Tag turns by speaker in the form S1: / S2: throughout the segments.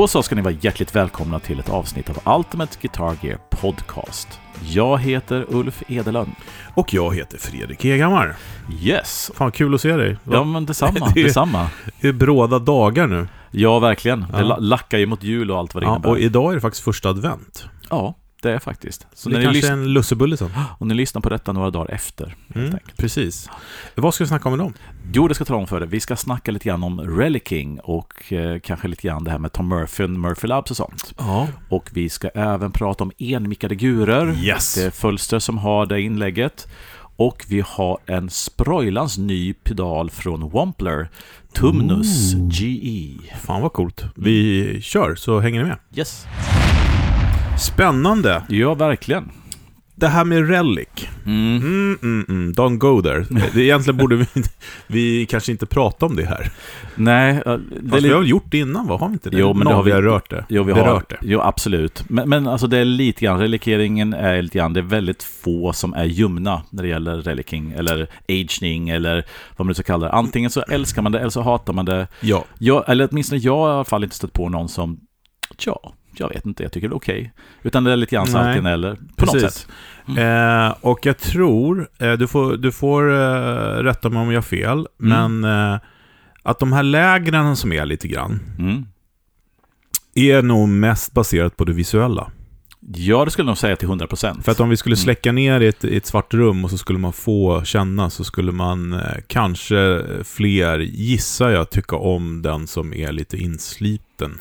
S1: Då så ska ni vara hjärtligt välkomna till ett avsnitt av Ultimate Guitar Gear Podcast. Jag heter Ulf Edelund.
S2: Och jag heter Fredrik Egammar.
S1: Yes!
S2: Fan, kul att se dig.
S1: Ja, men detsamma.
S2: Det är-
S1: detsamma.
S2: Det är bråda dagar nu.
S1: Ja, verkligen. Det
S2: Ja.
S1: la- lackar ju mot jul och allt vad det
S2: Ja,
S1: innebär.
S2: och idag är det faktiskt första advent.
S1: Ja, det är faktiskt. Så
S2: det
S1: ni,
S2: kanske är en lussebulle sen.
S1: och ni lyssnar på detta några dagar efter,
S2: Mm, precis. Vad ska vi snacka om idag?
S1: Jo, det ska jag tala om för det. Vi ska snacka lite grann om Relicking och eh, kanske lite grann det här med Tom Murphy, Murphy Labs och sånt.
S2: Ja.
S1: Och vi ska även prata om enmickade gurer.
S2: Yes.
S1: Det är Fölster som har det inlägget. Och vi har en Sproilans ny pedal från Wampler, Tumnus
S2: Ooh.
S1: GE.
S2: Fan vad coolt. Vi kör, så hänger ni med.
S1: Yes.
S2: Spännande.
S1: Ja, verkligen.
S2: Det här med Relic.
S1: Mm.
S2: Mm, mm, mm. Don't go there. Det, egentligen borde vi, vi kanske inte prata om det här.
S1: Nej, det
S2: Fast vi har väl gjort det innan, va? Har vi inte det?
S1: Jo, men det
S2: Någon
S1: har vi-
S2: vi har rört det.
S1: Jo, vi har,
S2: det.
S1: jo, absolut. Men, men alltså det är lite grann, relikeringen är lite grann, det är väldigt få som är ljumna när det gäller reliking, eller aging, eller vad man nu ska kalla det. Antingen så älskar man det, eller så hatar man det.
S2: Ja.
S1: Jag, eller åtminstone jag har i alla fall inte stött på någon som, ja, jag vet inte, jag tycker det är okej. Utan det är lite grann antingen eller, på något
S2: Precis.
S1: sätt.
S2: Eh, och jag tror, eh, du får, du får eh, rätta mig om jag har fel,
S1: Mm.
S2: men eh, att de här lägren som är lite grann,
S1: Mm.
S2: är nog mest baserat på det visuella.
S1: Ja, det skulle jag nog säga till 100 procent.
S2: För att om vi skulle
S1: Mm.
S2: släcka ner i ett, i ett svart rum och så skulle man få känna, så skulle man eh, kanske fler, gissar jag, tycka om den som är lite insliten.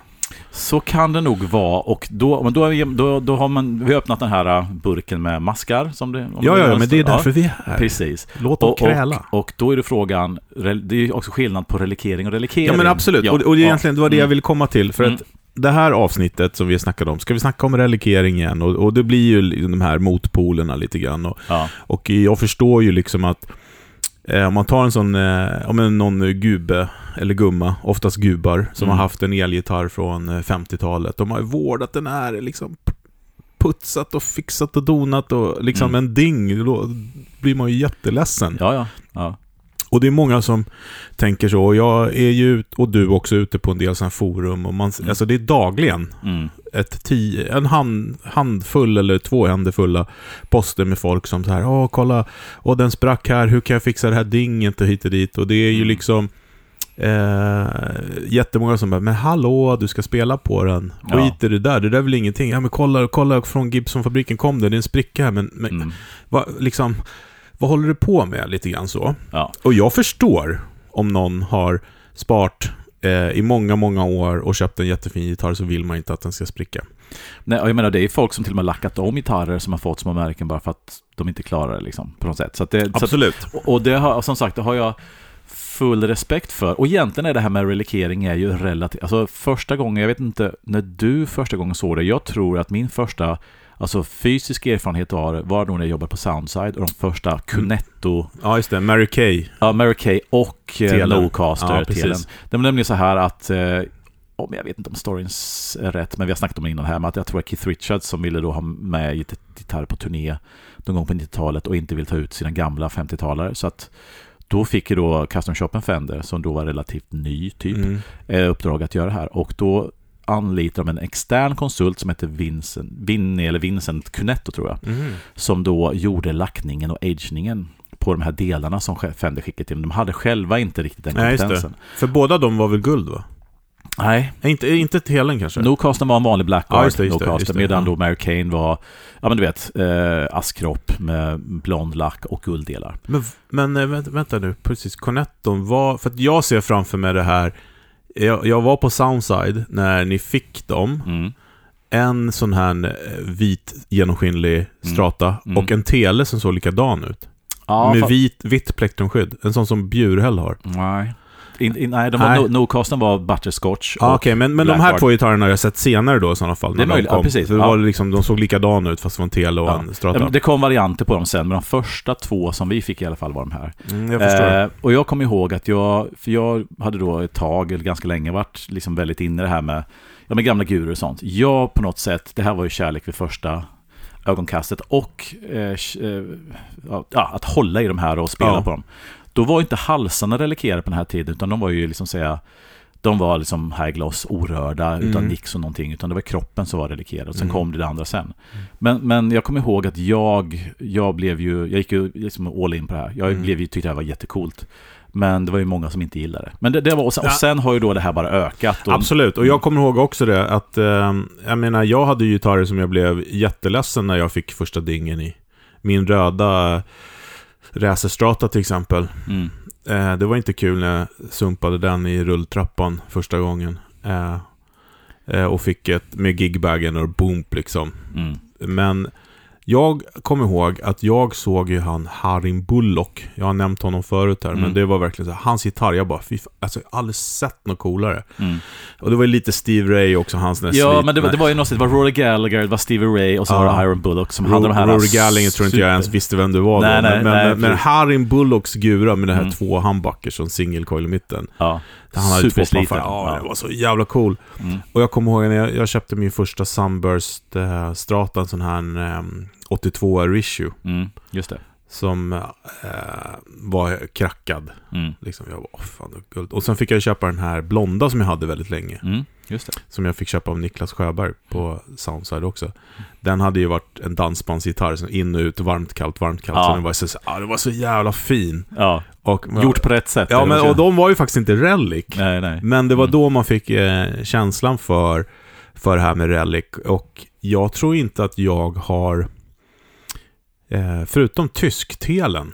S1: Så kan det nog vara och då, men då, då, då har man, vi har öppnat den här uh, burken med maskar. Som det,
S2: Ja, ja, men det är
S1: Ja,
S2: därför vi är här.
S1: Precis.
S2: Låt dem
S1: Och,
S2: kräla.
S1: och, och då är det frågan, det är också skillnad på relikering och relikering.
S2: Ja men absolut,
S1: Ja,
S2: och, och det,
S1: ja.
S2: egentligen, det var det jag
S1: Mm.
S2: ville komma till. För
S1: Mm.
S2: att det här avsnittet som vi snackade om, ska vi snacka om relikering igen? Och, och det blir ju liksom de här motpolerna lite grann. Och,
S1: Ja,
S2: och jag förstår ju liksom att eh, om man tar en sån, eh, om någon gubbe eller gumma, oftast gubbar, som
S1: Mm.
S2: har haft en elgitarr från eh, 50-talet. De har ju vårdat den här, liksom putsat och fixat och donat och liksom
S1: Mm.
S2: en ding, då blir man ju jätteledsen.
S1: ja, ja. ja.
S2: Och det är många som tänker så, och jag är ju, och du också, ute på en del sådana forum, och man,
S1: Mm.
S2: alltså det är dagligen
S1: Mm.
S2: ett tio, en hand, handfull eller två händer fulla poster med folk som så här, åh kolla, åh den sprack här, hur kan jag fixa det här dinget och hit och dit, och det är ju
S1: Mm.
S2: liksom Eh, jättemånga som bara, men hallå, du ska spela på den.
S1: Ja.
S2: Skit i det där, det där är väl ingenting. Ja men kolla, kolla från Gibson-fabriken kom det, det är en spricka här, men, men
S1: Mm.
S2: vad, liksom, vad håller du på med? Lite grann så.
S1: Ja.
S2: Och jag förstår om någon har sparat eh, i många, många år och köpt en jättefin gitarr så vill man inte att den ska spricka.
S1: Nej, jag menar, det är folk som till och med lackat om gitarrer som har fått små märken bara för att de inte klarar det liksom, på något sätt. Så det, så att,
S2: Absolut.
S1: och och det har, som sagt, det har jag full respekt för. Och egentligen är det här med relikering är ju relativt... Alltså första gången, jag vet inte när du första gången såg det, jag tror att min första alltså, fysiska erfarenhet var, var nog när jag jobbade på Soundside och de första Cunetto,
S2: Ja, just det. Mary Kay.
S1: ja, Mary Kay och eh,
S2: Telen.
S1: Nocaster
S2: Ja, precis.
S1: Telen. Det var nämligen så här att eh, om jag vet inte om storyn är rätt, men vi har snackat om det innan här, med att jag tror att Keith Richards som ville då ha med git- gitarr på turné någon gång på 90-talet och inte vill ta ut sina gamla 50-talare. Så att då fick ju då Custom Shoppen Fender, som då var relativt ny typ,
S2: Mm.
S1: eh, uppdrag att göra det här. Och då anlitade de en extern konsult som heter Vincent, Vinny eller Vincent Cunetto tror jag,
S2: Mhm.
S1: som då gjorde lackningen och agningen på de här delarna som Fender skickade till. De hade själva inte riktigt den
S2: Nej,
S1: kompetensen.
S2: För båda de var väl guld va?
S1: Nej,
S2: Nej, inte, inte Telen kanske?
S1: Nocasten var en vanlig Blackguard,
S2: Ja, just det, just det, just det,
S1: medan då Mary Kane var, ja men du vet, eh, askkropp med blond lack och gulddelar.
S2: Men, men eh, vänta, vänta nu, precis. Cornetton var... För att jag ser framför mig det här... Jag, jag var på Soundside när ni fick dem.
S1: Mm.
S2: En sån här eh, vit genomskinlig strata
S1: Mm.
S2: och en tele som såg likadan ut.
S1: Ja,
S2: med
S1: fa-
S2: vit, vitt plektrumskydd. En sån som Bjurhäll har.
S1: Nej. In, in, nej, de var,
S2: Nej.
S1: No, Nocasten var butterscotch.
S2: Ah, Okej, men, men de här två gitarrerna har jag sett senare då i sådana fall.
S1: Det är
S2: när de
S1: möjligt, ja, precis.
S2: För det
S1: Ja.
S2: var liksom, de såg likadana ut fast det var en tele och
S1: Ja.
S2: en strata.
S1: Det kom varianter på dem sen, men de första två som vi fick i alla fall var de här.
S2: Mm, jag förstår.
S1: Eh, och jag kommer ihåg att jag, för jag hade då ett tag, eller ganska länge, varit liksom väldigt inne i det här med, ja, med gamla gurer och sånt. Jag på något sätt, det här var ju kärlek vid första ögonkastet och eh, eh, ja, att hålla i de här och spela
S2: Ja.
S1: på dem. Då var inte halsarna relikerade på den här tiden, utan de var ju liksom säga De var liksom high gloss, orörda, utan
S2: Mm.
S1: nix och någonting. Utan det var kroppen som var relikerad. Och sen
S2: Mm.
S1: kom det, det andra sen. Men, men jag kommer ihåg att jag, jag blev ju, jag gick ju liksom all in på det här. Jag
S2: Mm.
S1: blev ju, tyckte det här var jättecoolt. Men det var ju många som inte gillade det. Men det, det var, och sen, och sen har ju då det här bara ökat. Och,
S2: Absolut, och jag kommer ihåg också det att, eh, jag menar, jag hade ju gitarrer som jag blev jätteledsen när jag fick första dingen i. Min röda Racerstrata till exempel.
S1: Mm,
S2: Eh, det var inte kul när jag sumpade den i rulltrappan första gången. Eh, eh, och fick ett med gigbagen och boomp liksom.
S1: mm,
S2: Men jag kommer ihåg att jag såg ju han Harim Bullock. Jag har nämnt honom förut här,
S1: Mm.
S2: men det var verkligen så här, hans gitarr, jag bara, fy fan, alltså jag har aldrig sett något coolare.
S1: mm.
S2: Och det var ju lite Steve Ray också, hans där
S1: Ja, men det, var- det var ju något, det var Rory Gallagher, det var Stevie Ray och så
S2: Ja.
S1: var det Iron Bullock som hade de här...
S2: Rory Gallagher tror inte jag
S1: super-
S2: ens visste vem det var
S1: Nej,
S2: då.
S1: nej,
S2: men,
S1: nej,
S2: men, men. Harim Bullocks gura med det här
S1: Mm.
S2: två handbackers som single coil i mitten.
S1: Ja,
S2: Han hade två paffar. Ja,
S1: Ja.
S2: det var så jävla cool.
S1: Mm.
S2: Och jag kommer ihåg när jag, jag köpte min första Sunburst eh, Strata, en sån här eh, 82 Issue.
S1: Mm, just det.
S2: Som eh, var krackad.
S1: Mm,
S2: Liksom, jag åh fan, guld. Och sen fick jag köpa den här blonda som jag hade väldigt länge.
S1: mm, just det.
S2: Som jag fick köpa av Niklas Sjöberg på Soundside också. Den hade ju varit en dansbandsgitarr, som in och ut, varmt, kallt, varmt, kallt.
S1: Ja.
S2: Så den var, så, ah, den var så jävla fin.
S1: Ja,
S2: Och,
S1: gjort på rätt sätt.
S2: Ja, men, och de var ju faktiskt inte relic.
S1: Nej, nej.
S2: Men det var
S1: Mm.
S2: då man fick eh, känslan för, för det här med relic. Och jag tror inte att jag har, eh, förutom tysktelen,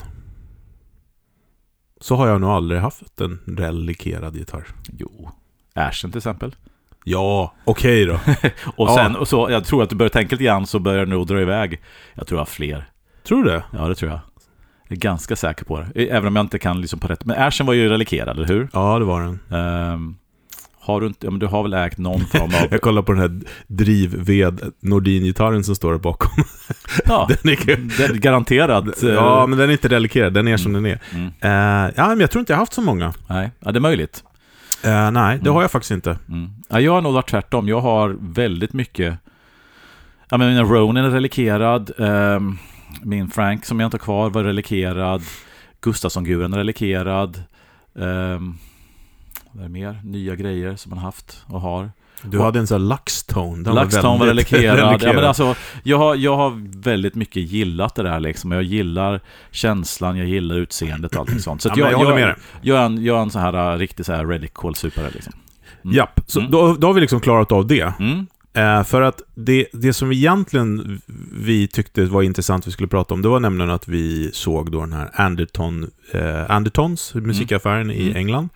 S2: så har jag nog aldrig haft en relikerad gitarr.
S1: Jo. Ashen till exempel.
S2: Ja, okej då.
S1: Och
S2: Ja.
S1: sen, och så, jag tror att du börjar tänka lite grann så börjar det nog dra iväg. Jag tror jag har fler.
S2: Tror du det?
S1: Ja, det tror jag. Jag är ganska säker på det. Även om jag inte kan liksom på rätt. Men Ashen var ju relikerad, eller hur?
S2: Ja, det var den.
S1: Ehm, har du inte, ja, men du har väl ägt någon form av...
S2: Jag kollar på den här drivved Nordin-gitarren som står där bakom.
S1: ja,
S2: Den är
S1: det är garanterat. eh,
S2: Ja, men den är inte relikerad. Den är som den är.
S1: mm,
S2: Eh, ja, men jag tror inte jag har haft så många.
S1: nej, ja, det är möjligt.
S2: Eh, nej, det
S1: Mm.
S2: har jag faktiskt inte.
S1: Mm. Ja, jag har nog varit tvärtom. Jag har väldigt mycket... Ja, men min Ronin är relikerad. ehm, min Frank som jag inte har kvar var relikerad. Gustafsson-guren är relikerad. Um, vad är mer? Nya grejer som man haft och har.
S2: Du hade en sån här Luxtone. Den
S1: LaxTone var relikerad. Ja, men alltså, jag, har, jag har väldigt mycket gillat det där liksom. Jag gillar känslan, jag gillar utseendet och allting sånt. Så
S2: Ja,
S1: jag,
S2: jag håller
S1: jag,
S2: med dig.
S1: jag, är en, jag är en sån här uh, riktig så här liksom. Mm.
S2: Japp, så
S1: Mm.
S2: då, då har vi liksom klarat av det.
S1: Mm.
S2: Eh, för att det, det som egentligen vi tyckte var intressant vi skulle prata om, det var nämligen att vi såg då den här Anderton, eh, Andertons, musikaffären i
S1: Mm.
S2: England.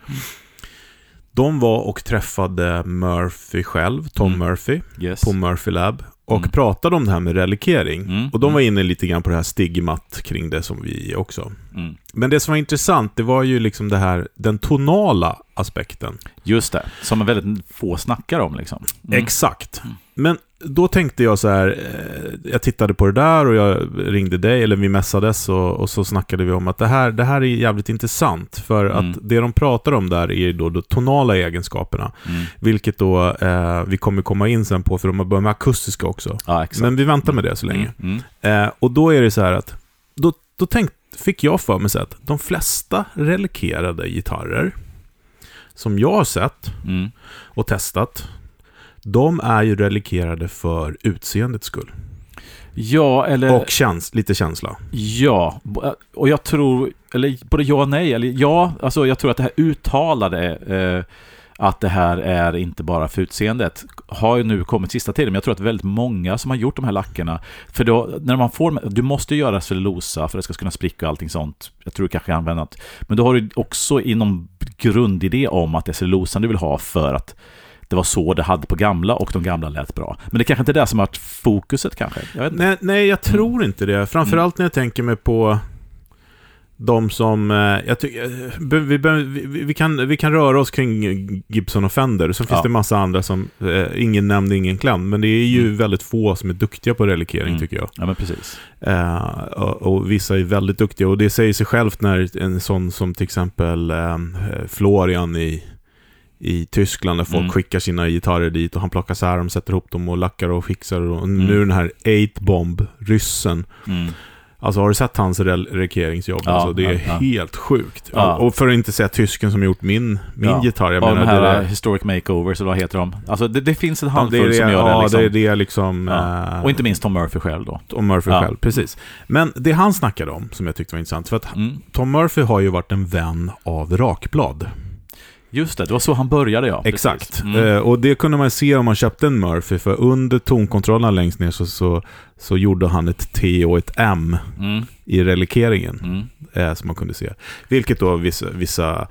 S2: De var och träffade Murphy själv, Tom
S1: Mm.
S2: Murphy,
S1: Yes.
S2: på Murphy Lab. Och
S1: Mm.
S2: pratade om det här med relikering.
S1: Mm.
S2: Och de var inne lite grann på det här stigmat kring det som vi också.
S1: Mm.
S2: Men det som var intressant, det var ju liksom det här, den tonala aspekten.
S1: Just det, som väldigt få snackar om liksom. Mm.
S2: Exakt. Men då tänkte jag så här, eh, jag tittade på det där och jag ringde dig, eller vi messades och, och så snackade vi om att det här, det här är jävligt intressant. För
S1: Mm.
S2: att det de pratar om där är då de tonala egenskaperna.
S1: Mm.
S2: Vilket då eh, vi kommer komma in sen på, för de har börjat med akustiska också.
S1: Ja.
S2: Men vi väntar med det så länge.
S1: Mm. Mm.
S2: Eh, och då är det så här att, då, då tänkt, fick jag för mig att de flesta relikerade gitarrer som jag har sett
S1: Mm.
S2: och testat, de är ju relikerade för utseendets skull.
S1: Ja, eller...
S2: Och käns lite känsla.
S1: Ja, och jag tror, eller både ja och nej, eller ja, alltså jag tror att det här uttalade eh, att det här är inte bara för utseendet har ju nu kommit sista tiden, men jag tror att väldigt många som har gjort de här lackerna, för då, när man får, du måste göra cellulosa för att det ska kunna spricka och allting sånt, jag tror du kanske använder något, men då har du också inom grundidé om att det är cellulosan du vill ha för att det var så det hade på gamla och de gamla lät bra. Men det är kanske inte är det som har varit fokuset kanske. Jag.
S2: Nej, nej, jag tror inte det. Framförallt när jag tänker mig på de som... eh, Jag tycker, eh, vi, vi, vi, kan, vi kan röra oss kring Gibson och Fender. Sen finns
S1: Ja.
S2: det massa andra som... Eh, ingen nämnd, ingen klämd. Men det är ju
S1: Mm.
S2: väldigt få som är duktiga på relikering,
S1: Mm.
S2: tycker jag.
S1: Ja, men precis.
S2: Eh, och, och vissa är väldigt duktiga. Och det säger sig självt när en sån som till exempel eh, Florian i, i Tyskland, där folk
S1: Mm.
S2: skickar sina gitarrer dit och han plockar så här, de sätter ihop dem och lackar och fixar. Och
S1: Mm.
S2: nu den här 8-bomb, ryssen,
S1: Mm.
S2: Alltså har du sett hans rekeringsjobb?
S1: Ja,
S2: alltså, det är
S1: ja, ja.
S2: helt sjukt.
S1: Ja.
S2: Och för att inte säga tysken som gjort min, min gitarr. Jag
S1: Av
S2: menar,
S1: de här
S2: det är-
S1: Historic Makeovers, eller vad heter de? Alltså det, det finns en handfull
S2: det det,
S1: som gör
S2: ja,
S1: det. Liksom.
S2: det är det liksom... Eh,
S1: Och inte minst Tom Murphy själv då.
S2: Tom Murphy själv, precis. Men det han snackade om, som jag tyckte var intressant, för att
S1: Mm.
S2: Tom Murphy har ju varit en vän av rakblad.
S1: Just det, det var så han började ja.
S2: Exakt.
S1: Mm.
S2: Eh, och det kunde man se om man köpte en Murphy, för under tonkontrollerna längst ner så, så, så gjorde han ett T och ett M
S1: Mm.
S2: i relikeringen,
S1: Mm.
S2: eh, som man kunde se. Vilket då vissa, vissa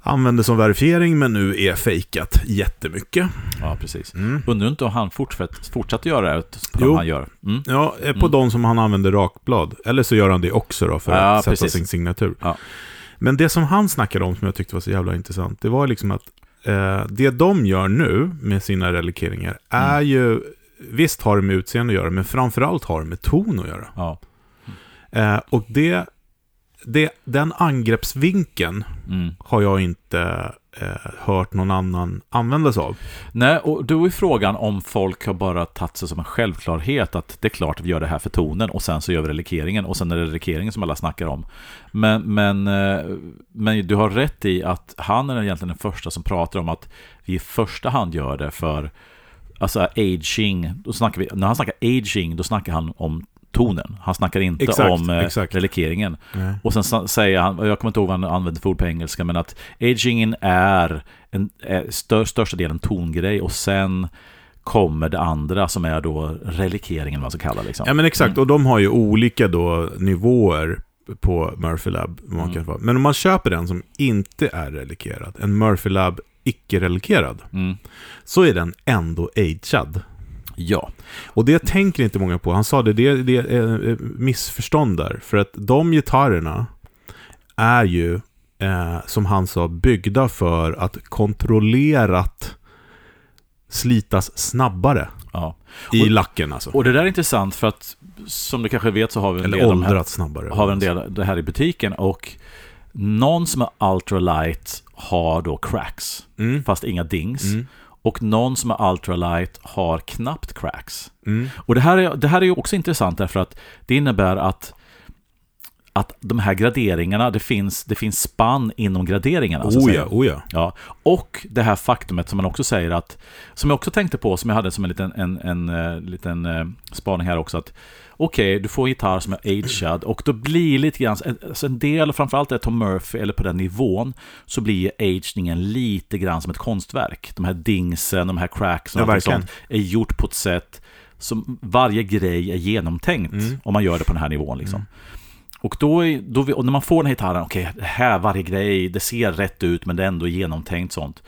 S2: använde som verifiering, men nu är fejkat jättemycket.
S1: Ja, precis.
S2: Mm.
S1: Undrar inte om han fortsatt, fortsatte göra det på
S2: Jo.
S1: han gör. Mm.
S2: Ja, eh, på
S1: Mm.
S2: de som han använder rakblad. Eller så gör han det också då för
S1: Ja,
S2: att sätta
S1: precis.
S2: sin signatur.
S1: Ja.
S2: Men det som han snackade om som jag tyckte var så jävla intressant, det var liksom att eh, det de gör nu med sina relikeringar är
S1: Mm.
S2: ju, visst har det med utseende att göra, men framförallt har det med ton att göra.
S1: Ja.
S2: Eh, och det, det, den angreppsvinkeln
S1: Mm.
S2: har jag inte Eh, hört någon annan använda sig av.
S1: Nej, och då är frågan om folk har bara tagit sig som en självklarhet att det är klart vi gör det här för tonen och sen så gör vi relikeringen och sen är det relikeringen som alla snackar om. Men, men, eh, men du har rätt i att han är egentligen den första som pratar om att vi i första hand gör det för alltså aging. Då snackar vi, när han snackar aging, då snackar han om tonen. Han snackar inte
S2: Exakt,
S1: om eh,
S2: exakt.
S1: relikeringen.
S2: Nej.
S1: Och sen säger han, jag kommer inte ihåg vad han använder för ord på engelska, men att agingen är en är stör, största delen tongrej och sen kommer det andra som är då relikeringen, vad man ska kalla liksom.
S2: Ja men exakt, och de har ju olika då nivåer på Murphy Lab. Man
S1: Mm.
S2: kan få. Men om man köper en som inte är relikerad, en Murphy Lab icke-relikerad,
S1: Mm.
S2: så är den ändå agead.
S1: Ja.
S2: Och det tänker inte många på. Han sa det, det, det är ett missförstånd där. För att de gitarrerna är ju, eh, som han sa, byggda för att kontrollerat slitas snabbare
S1: ja.
S2: i
S1: Och-
S2: lacken alltså.
S1: Och det där är intressant för att, som du kanske vet så har vi en
S2: Eller
S1: del, de här,
S2: snabbare.
S1: har vi en del det här i butiken och någon som är ultralight har då cracks,
S2: Mm.
S1: fast inga dings.
S2: Mm.
S1: Och någon som är ultralight har knappt cracks.
S2: Mm.
S1: Och det här, är, det här är ju också intressant därför att det innebär att att de här graderingarna, det finns, det finns spann inom graderingarna.
S2: Oh ja, oh ja.
S1: Ja, och det här faktumet som man också säger att, som jag också tänkte på, som jag hade som en liten, en, en, eh, liten eh, spaning här också, att okej, du får gitarr som är agead och då blir lite grann, alltså en del, framförallt är Tom Murphy eller på den nivån, så blir agningen lite grann som ett konstverk. De här dingsen, de här cracksen och
S2: Ja,
S1: allt sånt är gjort på ett sätt som varje grej är genomtänkt
S2: Mm.
S1: om man gör det på den här nivån. Liksom. Och, då, då, och när man får den här gitarren, okej, det här, varje grej, det ser rätt ut men det är ändå genomtänkt sånt.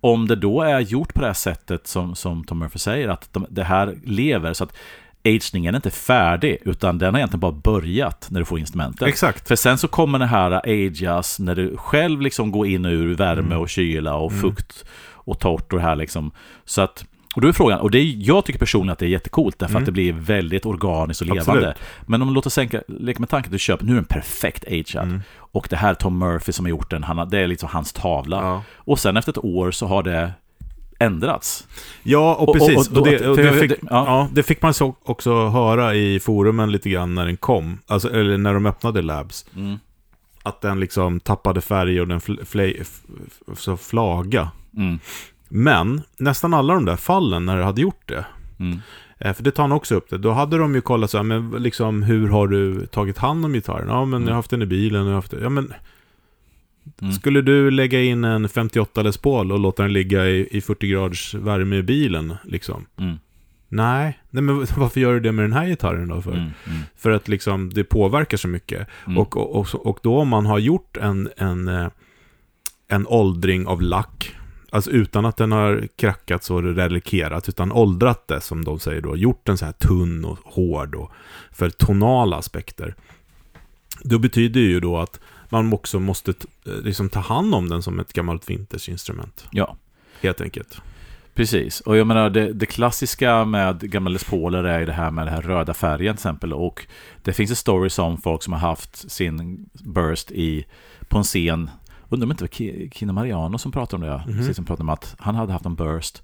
S1: Om det då är gjort på det här sättet som, som Tom Murphy säger, att de, det här lever, så att agningen är inte färdig, utan den har egentligen bara börjat när du får instrumentet.
S2: Exakt.
S1: För sen så kommer det här ageas när du själv liksom går in och ur värme och kyla och fukt och torrt och det här liksom. Så att, och då är frågan, och det är, jag tycker personligen att det är jättecoolt därför att det blir väldigt organiskt och levande.
S2: Absolut.
S1: Men om låt oss tänka, leka med tanken att du köper, nu är den perfekt agead. Och det här är Tom Murphy som har gjort den, han det är liksom hans tavla.
S2: Ja.
S1: Och sen efter ett år så har det ändrats.
S2: Ja, och precis.
S1: och
S2: Och,
S1: då-
S2: det, fick,
S1: det- ja.
S2: ja. det fick man så också höra i forumen lite grann när den kom. Alltså, eller när de öppnade Labs.
S1: Mm.
S2: Att den liksom tappade färg och den fl, så flaga.
S1: Mm.
S2: Men nästan alla de där fallen när det hade gjort det.
S1: Mm.
S2: Eh, För det tar han också upp det. Då hade de ju kollat så här, men liksom hur har du tagit hand om gitarren? Ja, men jag har haft den i bilen. Jag har haft, ja, men
S1: Mm.
S2: skulle du lägga in en 58 Les Paul och låta den ligga i, i 40 graders värme i bilen? Liksom?
S1: Mm.
S2: Nej, nej men varför gör du det med den här gitarren då? För,
S1: Mm. Mm.
S2: för att liksom det påverkar så mycket.
S1: Mm.
S2: Och, och, och, då om man har gjort en, en, eh, en åldring av lack, alltså utan att den har krackats och relikerat, utan åldrat det som de säger då, gjort den så här tunn och hård och för tonala aspekter. Då betyder ju då att man också måste eh, liksom ta hand om den som ett gammalt vintageinstrument,
S1: Ja.
S2: helt enkelt.
S1: Precis, och jag menar det, det klassiska med gamla Les Pauler är ju det här med den här röda färgen till exempel och det finns ju stories om folk som har haft sin burst i, på en scen Undrar om det inte var Ki- Kino Mariano som pratade om det,
S2: Mhm.
S1: precis som pratade om att han hade haft en burst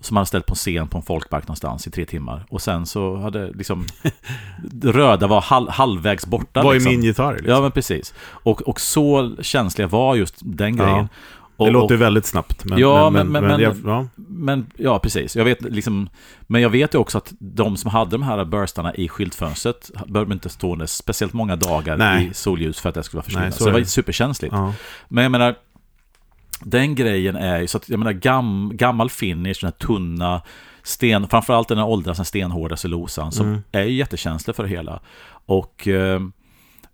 S1: som han hade ställt på scen på en folkpark någonstans i tre timmar. Och sen så hade liksom det röda var halv, halvvägs borta.
S2: Vad är
S1: liksom.
S2: min gitarr? Liksom?
S1: Ja, men precis. Och, och så känsliga var just den grejen.
S2: Ja.
S1: Och,
S2: det låter
S1: och,
S2: väldigt snabbt. Men,
S1: Ja,
S2: men,
S1: men-
S2: men, jag, ja.
S1: men ja, precis. Jag vet liksom, men jag vet ju också att de som hade de här burstarna i skyltfönstret behöver inte stå speciellt många dagar
S2: Nej.
S1: i solljus för att det skulle vara försvinna.
S2: Nej,
S1: så,
S2: så
S1: det
S2: är
S1: var superkänsligt.
S2: Ja.
S1: Men jag menar, den grejen är ju så att, jag menar, gam, gammal finish, den här tunna, sten, framförallt den här åldras, den stenhårda cellulosan, som
S2: Mm.
S1: är ju jättekänslig för det hela. Och, eh,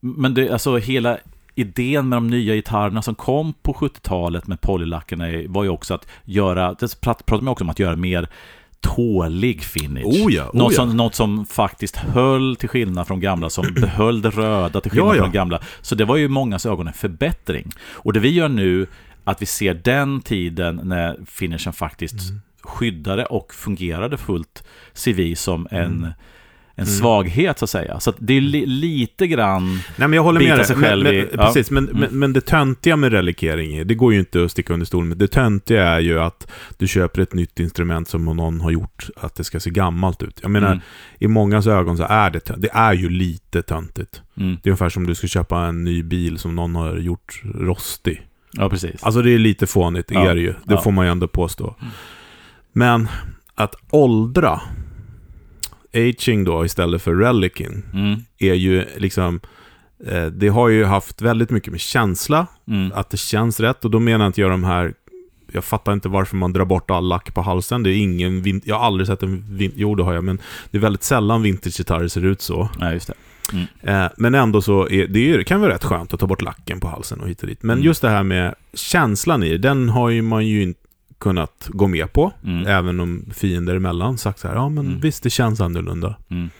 S1: men det, alltså hela idén med de nya gitarrerna som kom på 70-talet med polylacken är- var ju också att göra, det prat- pratar man också om att göra mer tålig finish.
S2: Oh ja, oh
S1: något,
S2: ja.
S1: som, något som faktiskt höll till skillnad från gamla, som behöll det röda till skillnad
S2: Ja,
S1: från gamla. Så det var ju mångas ögon en förbättring. Och det vi gör nu, att vi ser den tiden när finishen faktiskt
S2: Mm.
S1: skyddade och fungerade fullt, vi som en,
S2: Mm.
S1: en svaghet så att säga. Så att det är li, lite grann...
S2: Nej, men jag håller med dig.
S1: sig
S2: Men,
S1: själv
S2: men,
S1: i- ja.
S2: Precis, men,
S1: Mm.
S2: men, men det töntiga med relikering, det går ju inte att sticka under stolen med. Det töntiga är ju att du köper ett nytt instrument som någon har gjort, att det ska se gammalt ut. Jag menar,
S1: Mm.
S2: i mångas ögon så är det, det är ju lite töntigt.
S1: Mm.
S2: Det är ungefär som du ska köpa en ny bil som någon har gjort rostig.
S1: Ja, precis.
S2: Alltså det är lite fånigt, det
S1: Ja.
S2: är det ju. Det
S1: Ja.
S2: får man ju ändå påstå.
S1: Mm.
S2: Men att åldra, aging då istället för relicing,
S1: Mm.
S2: är ju liksom... Eh, det har ju haft väldigt mycket med känsla,
S1: Mm.
S2: att det känns rätt. Och då menar inte jag de här... Jag fattar inte varför man drar bort all lack på halsen. Det är ingen... Jag har aldrig sett en... Jo, det har jag, men det är väldigt sällan vintagegitarrer ser ut så.
S1: Ja, just det.
S2: Eh, men ändå så är det är, kan vara rätt skönt att ta bort lacken på halsen och hit och dit. Men
S1: Mm.
S2: just det här med känslan i den har ju man ju inte kunnat gå med på.
S1: Mm.
S2: Även om fiender emellan sagt så här, ja men
S1: Mm.
S2: visst det känns annorlunda.
S1: Mm.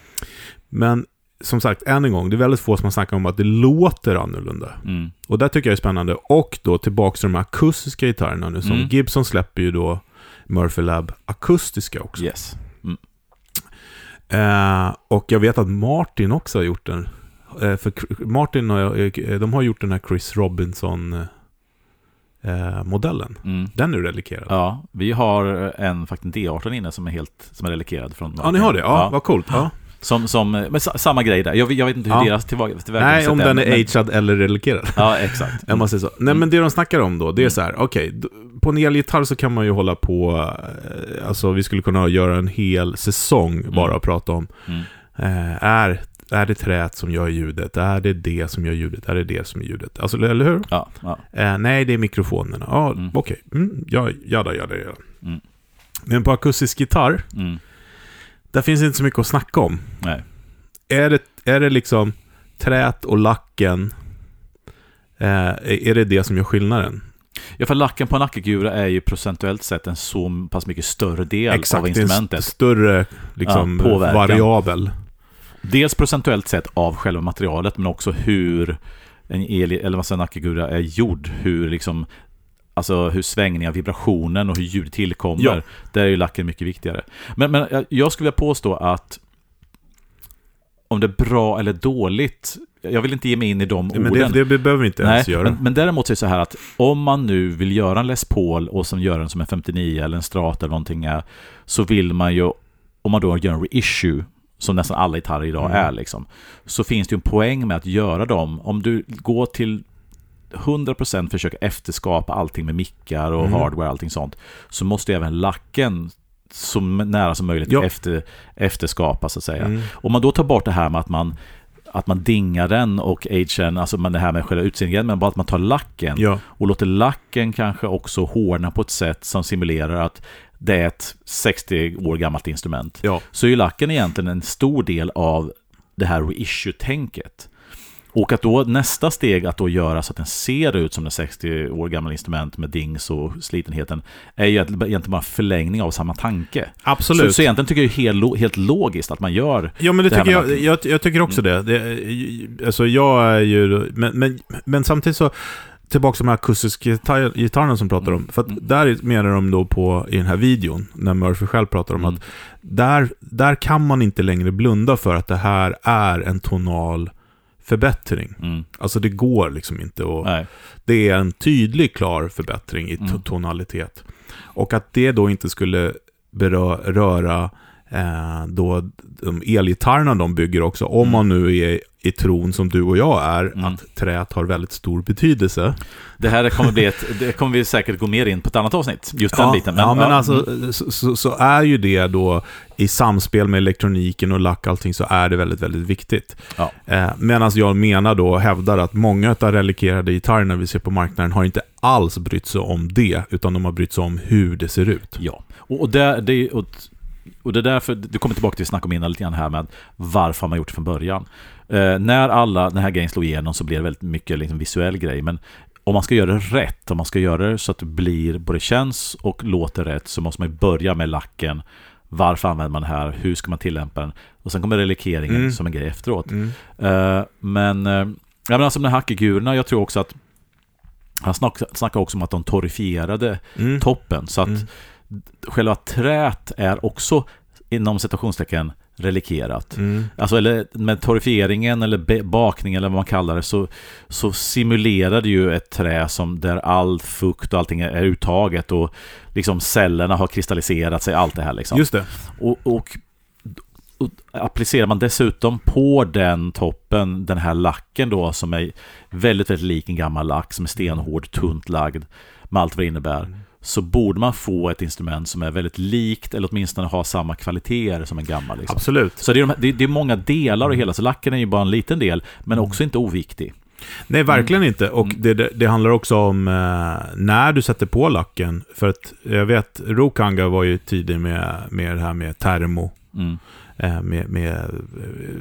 S2: Men som sagt, än en gång, det är väldigt få som har snackat om att det låter annorlunda.
S1: Mm.
S2: Och det tycker jag är spännande. Och då tillbaka till de akustiska gitarrerna nu, som
S1: Mm.
S2: Gibson släpper ju då Murphy Lab akustiska också.
S1: Yes.
S2: Eh, och jag vet att Martin också har gjort den. Eh, för Martin har, eh, de har gjort den här Chris Robinson-modellen.
S1: Mm.
S2: den är relikerad.
S1: Ja, vi har en faktiskt D18 inne som är helt som är relikerad från
S2: Ja, ni har det? Ja, vad coolt. Ja.
S1: Som, som, men sa- samma grej där. Jag, jag vet inte hur
S2: Ja.
S1: deras tillväga,
S2: Nej,
S1: tillvägagångssätt
S2: om den är
S1: men-
S2: agead eller relikerad.
S1: Ja, exakt.
S2: Jag måste säga så. Nej,
S1: Mm.
S2: men det de snackar om då, det är
S1: Mm.
S2: så här, okej, d- på en elgitarr så kan man ju hålla på, eh, alltså vi skulle kunna göra en hel säsong bara
S1: Mm.
S2: och prata om,
S1: Mm.
S2: eh, är, är det träet som gör ljudet? Är det det som gör ljudet? Är det det som är ljudet? Alltså, eller hur?
S1: Ja, ja.
S2: Eh, nej, det är mikrofonerna. Ja,
S1: Mm.
S2: okej. Mm, ja, jada, jada, jada.
S1: Mm.
S2: Men på akustisk gitarr,
S1: Mm.
S2: Där finns inte så mycket att snacka om.
S1: Nej.
S2: Är det, är det liksom trät och lacken, eh, är det det som gör skillnaden?
S1: Ja, för lacken på en Akigura är ju procentuellt sett en så pass mycket större del av
S2: är en
S1: instrumentet.
S2: st- större liksom,
S1: Ja,
S2: variabel.
S1: Dels procentuellt sett av själva materialet, men också hur en el, eller vad en Akigura är gjord. Hur liksom Alltså hur svängningar, vibrationen och hur ljud tillkommer.
S2: Ja.
S1: Där är ju lacken mycket viktigare. Men, men jag- jag skulle vilja påstå att om det är bra eller dåligt, jag vill inte ge mig in i de
S2: Men
S1: orden.
S2: det, det behöver vi inte ens
S1: Nej,
S2: göra.
S1: men, men däremot så är det så här att om man nu vill göra en Les Paul och som gör den som en 59 eller en Strata eller någonting är, så vill man ju, om man då gör en reissue, som nästan alla gitarrer idag
S2: Mm.
S1: är liksom, så finns det ju en poäng med att göra dem. Om du går till 100% försöka efterskapa allting med mickar och
S2: Mm.
S1: hardware och allting sånt, så måste även lacken så nära som möjligt
S2: Ja.
S1: efter, efterskapa så att säga.
S2: Mm.
S1: Om man då tar bort det här med att man att man dingar den och agen, alltså man det här med själva utseendet, men bara att man tar lacken
S2: Ja,
S1: och låter lacken kanske också hårdna på ett sätt som simulerar att det är ett 60 år gammalt instrument.
S2: ja.
S1: Så är ju lacken egentligen en stor del av det här reissue-tänket. Och att då nästa steg att då göra så att den ser ut som en 60 år gammal instrument med dings och slitenheten är ju egentligen bara en förlängning av samma tanke.
S2: Absolut.
S1: Så, så egentligen tycker jag det är helt, helt logiskt att man gör
S2: Ja, men det,
S1: Det
S2: tycker jag,
S1: lacken.
S2: jag, jag tycker också det. det. Alltså jag är ju... Men, men, men samtidigt så... Tillbaka till de här akustiska gitarr- gitarrerna som pratar om. För att
S1: Mm.
S2: där menar de då på, i den här videon, när Murphy själv pratar om
S1: Mm.
S2: att där, där kan man inte längre blunda för att det här är en tonal förbättring.
S1: Mm.
S2: Alltså det går liksom inte.
S1: Nej.
S2: Det är en tydlig, klar förbättring i
S1: Mm.
S2: tonalitet. Och att det då inte skulle beröra eh, då de elgitarrerna de bygger också. Om
S1: Mm.
S2: man nu är i tron som du och jag är,
S1: Mm.
S2: att träet har väldigt stor betydelse.
S1: Det här kommer, bli ett, det kommer vi säkert gå mer in på ett annat avsnitt, just den
S2: ja,
S1: biten.
S2: ja, men
S1: mm.
S2: alltså så, så, så är ju det då i samspel med elektroniken och lack och allting så är det väldigt, väldigt viktigt.
S1: Ja.
S2: Eh, Medan jag menar då hävdar att många av relikerade gitarrerna vi ser på marknaden har inte alls brytt sig om det, utan de har brytt sig om hur det ser ut.
S1: Ja, och, och, det, det, och, och det är därför, du kommer tillbaka till vi snackade om innan lite grann här med varför har man gjort det från början. Eh, när alla den här grejen slog igenom så blev det väldigt mycket liksom visuell grej, men om man ska göra det rätt, om man ska göra det så att det blir både känns och låter rätt så måste man börja med lacken. Varför använder man det här? Hur ska man tillämpa den? Och sen kommer relikeringen
S2: Mm.
S1: som en grej efteråt.
S2: Mm.
S1: Eh, men, eh, ja, men alltså de här hackfigurerna, jag tror också att han snack, snackar också om att de torifierade
S2: Mm.
S1: toppen. Så att
S2: Mm.
S1: Själva trät är också inom citationstecken relikerat.
S2: Mm.
S1: Alltså eller med torrifieringen eller be- bakning eller vad man kallar det så, så simulerar det ju ett trä som där all fukt och allting är uttaget och liksom cellerna har kristalliserat sig, allt det här liksom.
S2: Just det.
S1: Och, och, och applicerar man dessutom på den toppen den här lacken då som är väldigt, väldigt lik en gammal lack som är stenhård, tunt lagd med allt vad det innebär så borde man få ett instrument som är väldigt likt eller åtminstone har samma kvaliteter som en gammal. Liksom.
S2: Absolut.
S1: Så det är, de, det, är, det är många delar och hela, så lacken är ju bara en liten del, men också inte oviktig.
S2: Nej, verkligen inte. Och
S1: Mm.
S2: det, det, det handlar också om eh, när du sätter på lacken. För att jag vet, Rokanga var ju tidig med, med det här med termo.
S1: Mm.
S2: Eh, med, med, eh,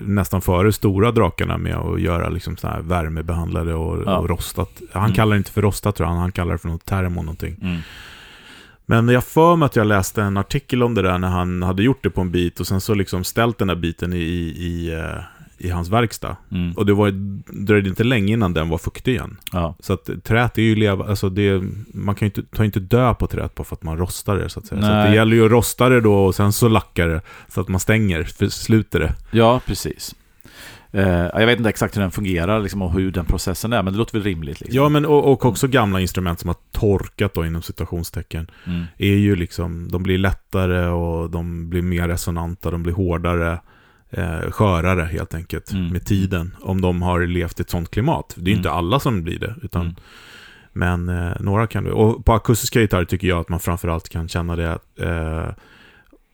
S2: nästan före stora drakarna med att göra liksom så här värmebehandlade och,
S1: Ja.
S2: och rostat. Han
S1: Mm.
S2: kallar det inte för rostat tror jag, han kallar det för något termo någonting.
S1: Mm.
S2: Men jag för mig att jag läste en artikel om det där när han hade gjort det på en bit och sen så liksom ställt den där biten i, i, i, eh, i hans verkstad.
S1: Mm.
S2: Och det var, dröjde inte länge innan den var fuktig igen.
S1: Ja.
S2: Så att träet är ju leva, alltså det, man kan ju inte, ta inte död på träet bara för att man rostar det så att säga. Så att
S1: Nej.
S2: det gäller ju att rosta det då och sen så lackar det så att man stänger, för sluter det.
S1: ja, precis. Eh, jag vet inte exakt hur den fungerar liksom, och hur den processen är, men det låter väl rimligt. Liksom.
S2: Ja, men och, och också gamla instrument som har torkat då inom citationstecken
S1: Mm.
S2: är ju liksom, de blir lättare och de blir mer resonanta, de blir hårdare, eh, skörare helt enkelt
S1: Mm.
S2: med tiden. Om de har levt i ett sånt klimat. Det är
S1: Mm.
S2: inte alla som blir det, utan
S1: Mm.
S2: Men eh, några kan du. Och på akustiska gitarrer tycker jag att man framförallt kan känna det. Eh,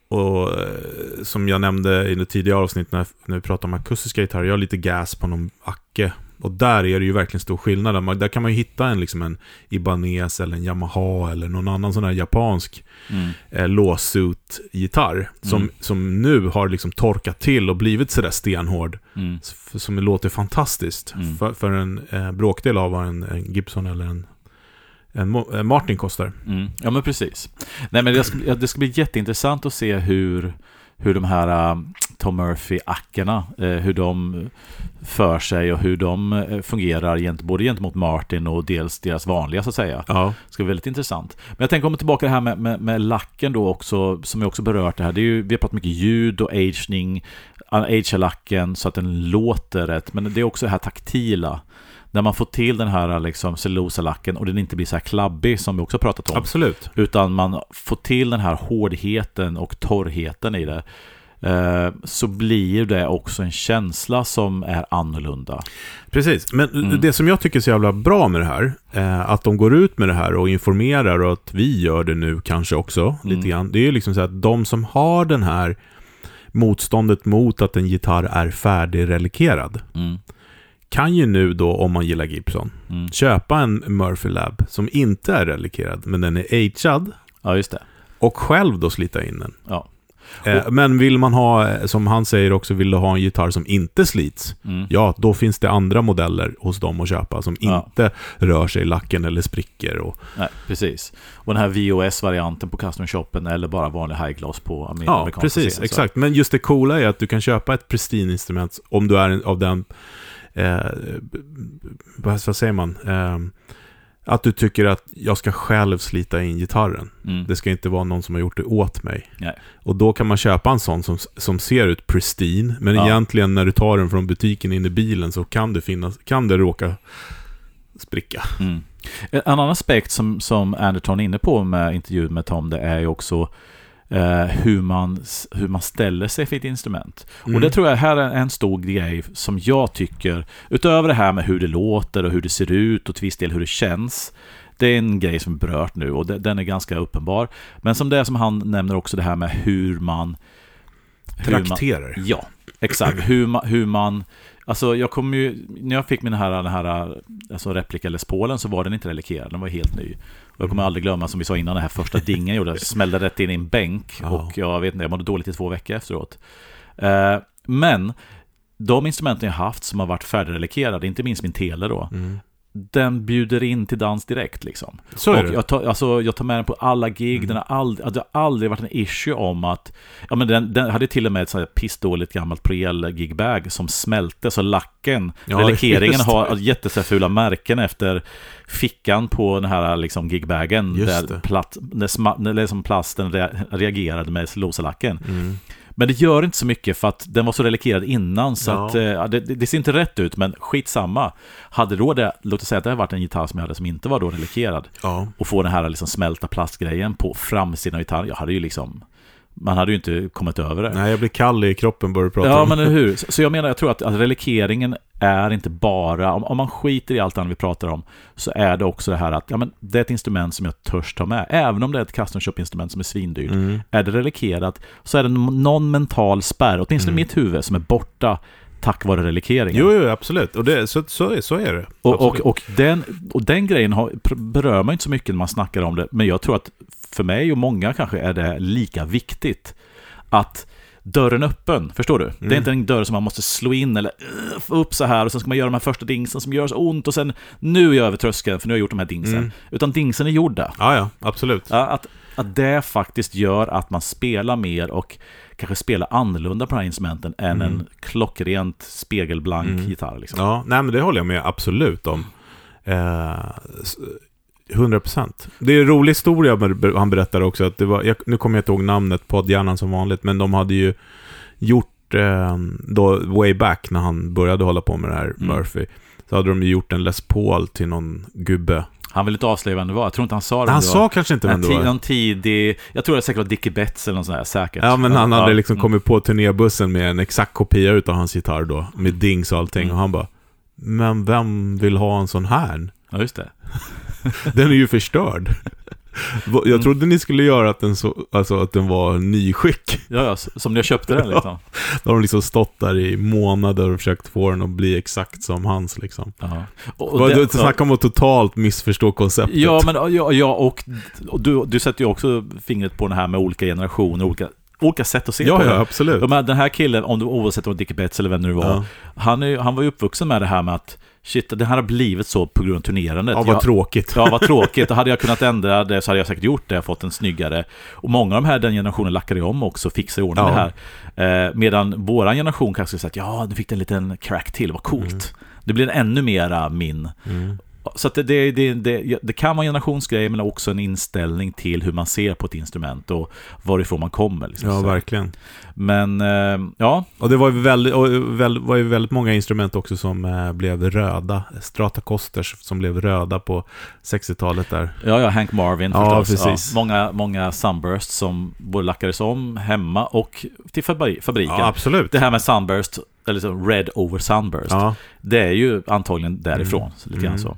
S2: och eh, som jag nämnde i det tidigare avsnitt när, när vi pratade om akustiska gitarrer, jag har lite gas på någon Acke. Och där är det ju verkligen stor skillnad. Där, där kan man ju hitta en, liksom en Ibanez eller en Yamaha eller någon annan sån här japansk
S1: Mm.
S2: eh, lawsuit-gitarr. Som,
S1: Mm.
S2: som nu har liksom torkat till och blivit sådär stenhård.
S1: Mm.
S2: Som låter fantastiskt.
S1: Mm.
S2: För, för en eh, bråkdel av vad en, en Gibson eller en, en, en Martin kostar.
S1: Mm. Ja, men precis. Nej, men det ska, det ska bli jätteintressant att se hur, hur de här uh, Tom Murphy-ackorna, eh, hur de för sig och hur de eh, fungerar gent, både gentemot Martin och dels deras vanliga så att säga.
S2: Ja.
S1: Det ska bli väldigt intressant. Men jag tänker komma tillbaka till det här med, med, med lacken då också, som jag också berört det här. Det är ju, vi har pratat mycket ljud och aging, agea lacken så att den låter rätt. Men det är också det här taktila. När man får till den här liksom cellulosalacken och den inte blir så här klabbig som vi också pratat om.
S2: Absolut.
S1: Utan man får till den här hårdheten och torrheten i det. eh, Så blir det också en känsla som är annorlunda.
S2: Precis, men
S1: Mm.
S2: det som jag tycker är så jävla bra med det här, eh, att de går ut med det här och informerar och att vi gör det nu kanske också,
S1: Mm.
S2: lite grann. Det är ju liksom så att de som har den här motståndet mot att en gitarr är färdigrelikerad,
S1: Mm.
S2: Kan ju nu då, om man gillar Gibson,
S1: Mm.
S2: köpa en Murphy Lab som inte är relikerad, men den är agead
S1: Ja, just det.
S2: och själv då slita in den.
S1: Ja.
S2: Eh, men vill man ha, eh, som han säger också, vill du ha en gitarr som inte slits,
S1: Mm.
S2: Ja, då finns det andra modeller hos dem att köpa som
S1: Ja.
S2: inte rör sig i lacken eller spricker. Och,
S1: Nej, precis. Och den här VOS-varianten på custom shoppen eller bara vanlig high gloss på amer-
S2: ja,
S1: amerikanska
S2: precis.
S1: scenen, så-
S2: Exakt. Men just det coola är att du kan köpa ett Pristine-instrument om du är av den... Eh, vad vad säger man? Eh, att du tycker att jag ska själv slita in gitarren.
S1: Mm.
S2: Det ska inte vara någon som har gjort det åt mig.
S1: Nej.
S2: Och då kan man köpa en sån som, som ser ut pristine, men
S1: Ja.
S2: egentligen när du tar den från butiken in i bilen så kan det, finnas, kan det råka spricka.
S1: Mm. En annan aspekt som, som Anderton är inne på med intervjun med Tom, det är ju också eh, hur, man, hur man ställer sig för ett instrument.
S2: Mm.
S1: Och det tror jag här är en stor grej som jag tycker, utöver det här med hur det låter och hur det ser ut och till viss del hur det känns. Det är en grej som är berört nu och den är ganska uppenbar. Men som det som han nämner också det här med hur man... hur man-
S2: Trakterer.
S1: Ja, exakt. Hur man, hur man alltså jag kom ju, när jag fick min här, den här alltså replika Les Paulen så var den inte relikerad, den var helt ny. Och jag kommer aldrig glömma, som vi sa innan, den här första dingen jag gjorde, jag smällde rätt in i en bänk
S2: Ja.
S1: och jag vet inte, jag mådde dåligt i två veckor efteråt. Eh, men de instrumenten jag haft som har varit färdigrelikerade, inte minst min tele då,
S2: Mm.
S1: Den bjuder in till dans direkt liksom.
S2: Så är
S1: och
S2: det.
S1: jag tar, alltså, jag tar med den på alla gig,
S2: Mm.
S1: den har aldrig, det har aldrig varit en issue om att Ja men den, den hade till och med ett sånt här pissdåligt gammalt Priel gigbag som smälte så lacken,
S2: Ja, det.
S1: har jättefula märken efter fickan på den här liksom gigbagen
S2: Just
S1: där, platt, där, sma, där liksom plasten re, reagerade med cellulosalacken.
S2: Mm.
S1: Men det gör inte så mycket för att den var så relikerad innan så
S2: Ja.
S1: att eh, det det ser inte rätt ut men skitsamma. Hade då det, låt oss säga att det hade varit en gitarr som jag hade som inte var då relikerad
S2: Ja.
S1: och få den här liksom smälta plastgrejen på framsidan av gitarren. Jag hade ju liksom, man hade ju inte kommit över det.
S2: Nej, jag blir kall i kroppen bara du pratar
S1: Ja,
S2: om
S1: men eller hur? Så, jag menar, jag tror att, att relikeringen är inte bara, om, om man skiter i allt annat vi pratar om, så är det också det här att, ja men det är ett instrument som jag törs ta med. Även om det är ett custom shop-instrument som är svindyrt.
S2: Mm.
S1: Är det relikerat så är det någon mental spärr, åtminstone
S2: Mm.
S1: i mitt huvud, som är borta tack vare relikeringen.
S2: Jo, jo, absolut. Och det, så, så, är- så är det.
S1: Och, och, och, den, och den grejen har, berör man inte så mycket när man snackar om det, men jag tror att för mig och många kanske är det lika viktigt att dörren är öppen, förstår du? Det är
S2: Mm.
S1: inte en dörr som man måste slå in eller få upp så här och sen ska man göra de här första dingsen som gör så ont och sen nu är jag över tröskeln för nu har jag gjort de här dingsen.
S2: Mm.
S1: Utan dingsen är gjorda.
S2: Ja, ja, absolut.
S1: Ja, att, att det faktiskt gör att man spelar mer och kanske spelar annorlunda på de här instrumenten än en klockrent spegelblank
S2: Mm.
S1: gitarr. Liksom.
S2: Ja, nej men det håller jag med absolut om. Eh, 100 procent. Det är en rolig historia han berättade också. Att det var, jag, nu kommer jag inte ihåg namnet, poddhjärnan som vanligt, men de hade ju gjort, eh, då way back när han började hålla på med det här,
S1: Mm.
S2: Murphy, så hade de ju gjort en Les Paul till någon gubbe.
S1: Han vill inte avslöja vem det var. Jag tror inte han sa det.
S2: Han
S1: det
S2: sa
S1: var.
S2: kanske inte vem det var.
S1: någon tidig, jag tror det säkert var Dickie Betts eller något sånt där, säkert.
S2: Ja, men han hade
S1: Ja,
S2: liksom
S1: mm.
S2: kommit på turnébussen med en exakt kopia utav hans gitarr då, med dings och allting.
S1: Mm.
S2: Och han bara, men vem vill ha en sån här?
S1: Ja, just det.
S2: Den är ju förstörd. Jag
S1: Mm.
S2: trodde ni skulle göra att den, så, alltså att den var nyskick.
S1: Ja, ja, som när jag köpte den liksom.
S2: Då har de liksom stått där i månader och försökt få den att bli exakt som hans liksom.
S1: Ja. Och,
S2: Och
S1: det-
S2: Snacka om att totalt missförstå konceptet.
S1: Ja, men ja, ja och, och du, du sätter ju också fingret på det här med olika generationer, olika, olika sätt att se
S2: ja,
S1: på
S2: ja,
S1: det.
S2: absolut.
S1: Ja, men den här killen, om du, oavsett om det var Dickie Betts eller vem det nu var,
S2: Ja.
S1: han, är, han var ju uppvuxen med det här med att shit, det här har blivit så på grund av turnerandet.
S2: Ja, vad
S1: Jag-
S2: tråkigt.
S1: Ja, vad tråkigt. Och hade jag kunnat ändra det så hade jag säkert gjort det, fått en snyggare. Och många av de här, den generationen lackade om också, fixade i ordning
S2: Ja.
S1: det här. Eh, medan våran generation kanske skulle säga att ja, nu fick det en liten crack till, vad coolt. Det blir ännu mera min.
S2: Mm.
S1: Så det, det, det, det, kan vara en generationsgrej, men också en inställning till hur man ser på ett instrument och varifrån man kommer. Liksom.
S2: Ja, verkligen.
S1: Men, eh, ja,
S2: Och det var ju väldigt, och väl, var ju väldigt många instrument också som eh, blev röda. Stratacosters som blev röda på 60-talet där.
S1: Ja, ja, Hank Marvin
S2: Ja,
S1: förstås.
S2: precis.
S1: många, många Sunbursts som både lackades om hemma och till fabri- fabriken.
S2: Ja, absolut.
S1: Det här med Sunburst, eller så Red over Sunburst,
S2: Ja.
S1: det är ju antagligen därifrån.
S2: Mm.
S1: Så lite grann
S2: Mm.
S1: så.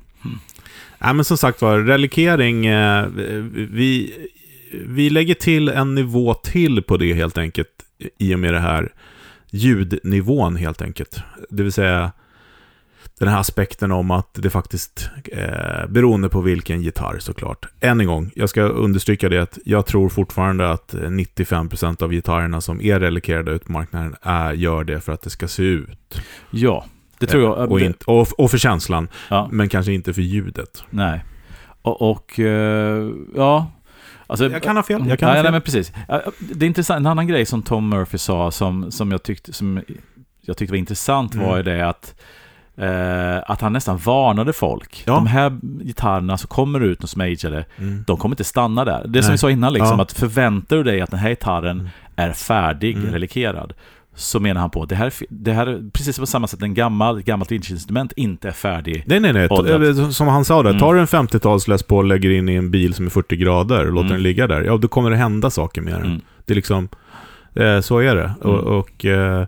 S2: Nej, men som sagt var, relikering, eh, vi, vi lägger till en nivå till på det helt enkelt, i och med det här ljudnivån helt enkelt. Det vill säga den här aspekten om att det faktiskt, eh, beroende på vilken gitarr såklart. Än en gång, jag ska understryka det att jag tror fortfarande att 95% av gitarrerna som är relikerade ut på marknaden är, gör det för att det ska se ut.
S1: Ja, det tror jag.
S2: Eh, Och, inte, och, och för känslan,
S1: ja,
S2: men kanske inte för ljudet.
S1: nej. Och, och eh, ja... Alltså,
S2: Jag kan ha fel. Jag kan
S1: nej,
S2: ha
S1: nej,
S2: fel.
S1: men precis. Det är intressant, en annan grej som Tom Murphy sa som, som, jag, tyckte, som jag tyckte var intressant var
S2: Mm.
S1: ju det att eh, att han nästan varnade folk.
S2: Ja.
S1: De här gitarrerna som kommer ut och som är
S2: Mm.
S1: de kommer inte stanna där. Det som
S2: Nej.
S1: vi sa innan, liksom,
S2: Ja.
S1: att förväntar du dig att den här gitarren
S2: Mm.
S1: är färdig,
S2: Mm.
S1: relikerad, så menar han på att det här, det här är precis på samma sätt en gammal, ett gammalt instrument inte är färdig.
S2: Nej, nej, nej.
S1: Åldrat.
S2: Som han sa där,
S1: Mm.
S2: tar du en 50-tals Les Paul och lägger in i en bil som är 40 grader och låter
S1: Mm.
S2: den ligga där, ja då kommer det hända saker med den.
S1: Mm.
S2: Det är liksom, eh, så är det.
S1: Mm.
S2: Och, och eh,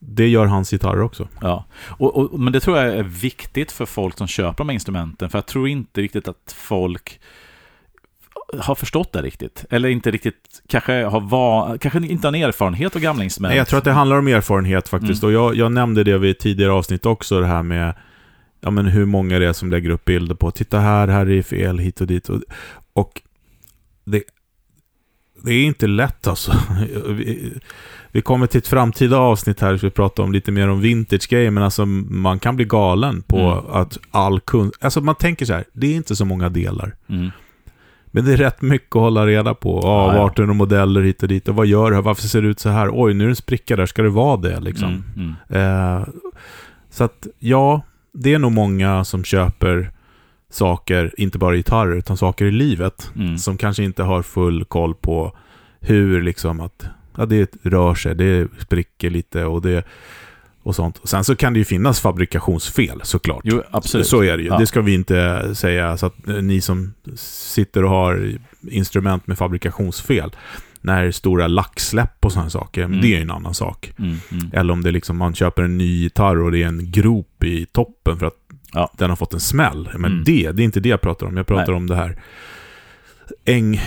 S2: det gör hans gitarrer också.
S1: Ja, och, och, men det tror jag är viktigt för folk som köper de här instrumenten, för jag tror inte riktigt att folk har förstått det riktigt. Eller inte riktigt, kanske, har va, kanske inte har en erfarenhet av gamla instrument.
S2: Nej, jag tror att det handlar om erfarenhet faktiskt. Och jag, jag nämnde det vid tidigare avsnitt också, det här med ja, men hur många det är som lägger upp bilder på titta här, här är fel, hit och dit. Och, och det, det är inte lätt alltså. Vi, kommer till ett framtida avsnitt här, så vi pratar om lite mer om vintage-grejer, men alltså man kan bli galen på
S1: Mm.
S2: att all kunskap... Alltså man tänker så här, det är inte så många delar.
S1: Mm.
S2: Men det är rätt mycket att hålla reda på. Ja,
S1: Ja,
S2: de modeller hit och dit? Och vad gör det? Varför ser det ut så här? Oj, nu är det en spricka där. Ska det vara det liksom?
S1: Mm. Mm.
S2: Eh, så att, ja, det är nog många som köper saker, inte bara gitarrer, utan saker i livet.
S1: Mm.
S2: Som kanske inte har full koll på hur liksom att, ja, det rör sig, det spricker lite och det och sånt. Och sen så kan det ju finnas fabrikationsfel såklart.
S1: Jo, absolut.
S2: Så är det ju.
S1: Ja.
S2: Det ska vi inte säga. Så att eh, ni som sitter och har instrument med fabrikationsfel, när stora lacksläpp och sådana saker,
S1: Mm.
S2: det är ju en annan sak.
S1: Mm. Mm.
S2: Eller om det liksom, man köper en ny gitarr och det är en grop i toppen för att
S1: Ja.
S2: den har fått en smäll. Men
S1: Mm.
S2: det, det är inte det jag pratar om. Jag pratar
S1: Nej.
S2: om det här Eng,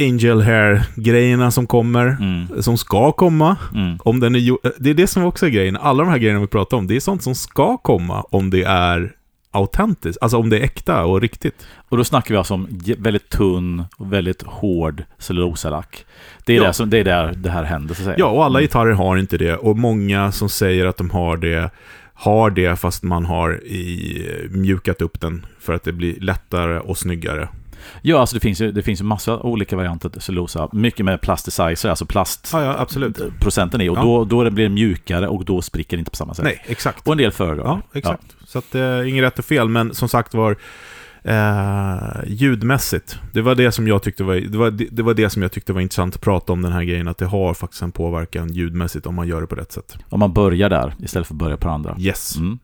S2: Angel Hair-grejerna som kommer,
S1: Mm.
S2: som ska komma.
S1: Mm.
S2: Om den är det är det som också är grejen. Alla de här grejerna vi pratar om, det är sånt som ska komma om det är autentiskt. Alltså om det är äkta och riktigt.
S1: Och då snackar vi alltså om väldigt tunn och väldigt hård cellulosalack. Det är,
S2: Ja.
S1: där, som, det är där det här händer, så att säga.
S2: Ja, och alla
S1: Mm.
S2: gitarrer har inte det. Och många som säger att de har det, har det fast man har i, mjukat upp den för att det blir lättare och snyggare.
S1: Ja, alltså det finns ju, det finns ju massa olika varianter till cellulosa. Mycket med plasticizer, alltså plast
S2: Ja, ja
S1: i. Och
S2: Ja.
S1: då, då det blir det mjukare och då spricker det inte på samma sätt.
S2: Nej, exakt.
S1: Och en del föredrar.
S2: Ja, exakt. Så att, eh, inget rätt och fel, men som sagt var eh, ljudmässigt. Det var det som jag tyckte var, det var, det, det var det som jag tyckte var intressant att prata om den här grejen, att det har faktiskt en påverkan ljudmässigt om man gör det på rätt sätt.
S1: Om man börjar där istället för att börja på andra.
S2: Yes.
S1: Mm.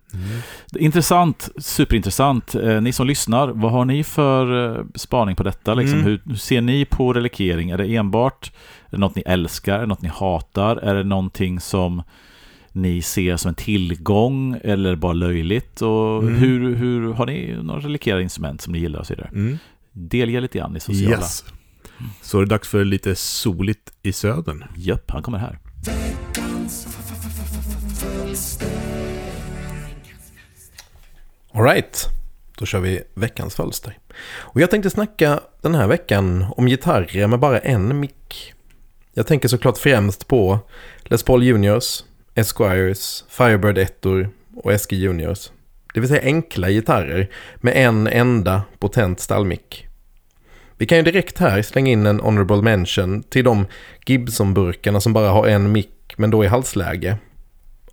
S1: Intressant, superintressant. Eh, ni som lyssnar, vad har ni för eh, spaning på detta? Liksom?
S2: Mm.
S1: Hur, hur ser ni på relikering? Är det enbart är det något ni älskar? Är det något ni hatar? Är det någonting som ni ser som en tillgång eller bara löjligt? Och
S2: Mm.
S1: hur, hur Har ni några relikerade instrument som ni gillar och så vidare?
S2: Mm.
S1: Delge lite grann i sociala.
S2: Yes. Så är det dags för lite soligt i södern.
S1: Japp, han kommer här.
S3: Alright, då kör vi veckans fölster. Och jag tänkte snacka den här veckan om gitarrer med bara en mick. Jag tänker såklart främst på Les Paul Juniors, Esquires, Firebird 1 och SG Juniors. Det vill säga enkla gitarrer med en enda potent stallmick. Vi kan ju direkt här slänga in en honorable mention till de Gibson-burkarna som bara har en mick men då i halsläge.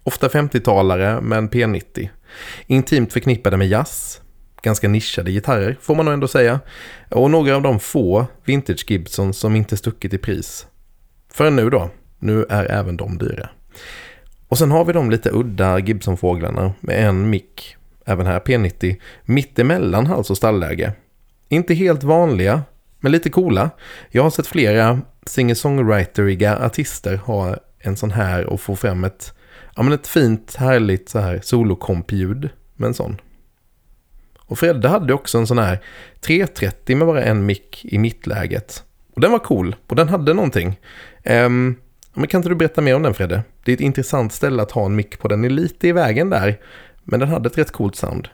S3: Ofta 50-talare med en P90. Intimt förknippade med jazz. Ganska nischade gitarrer får man nog ändå säga. Och några av de få vintage Gibson som inte stuckit i pris. Förrän nu då. Nu är även de dyra. Och sen har vi de lite udda Gibson-fåglarna med en mick, även här P90, mittemellan hals och stallläge. Inte helt vanliga, men lite coola. Jag har sett flera singer-songwriteriga artister ha en sån här och få fram ett, ja, men ett fint, härligt så här solokompljud med en sån. Och Fredde hade också en sån här 330 med bara en mick i mittläget. Och den var cool och den hade någonting. Um, men kan inte du berätta mer om den Fredde? Det är ett intressant ställe att ha en mick på. Den är lite i vägen där. Men den hade ett rätt coolt sound.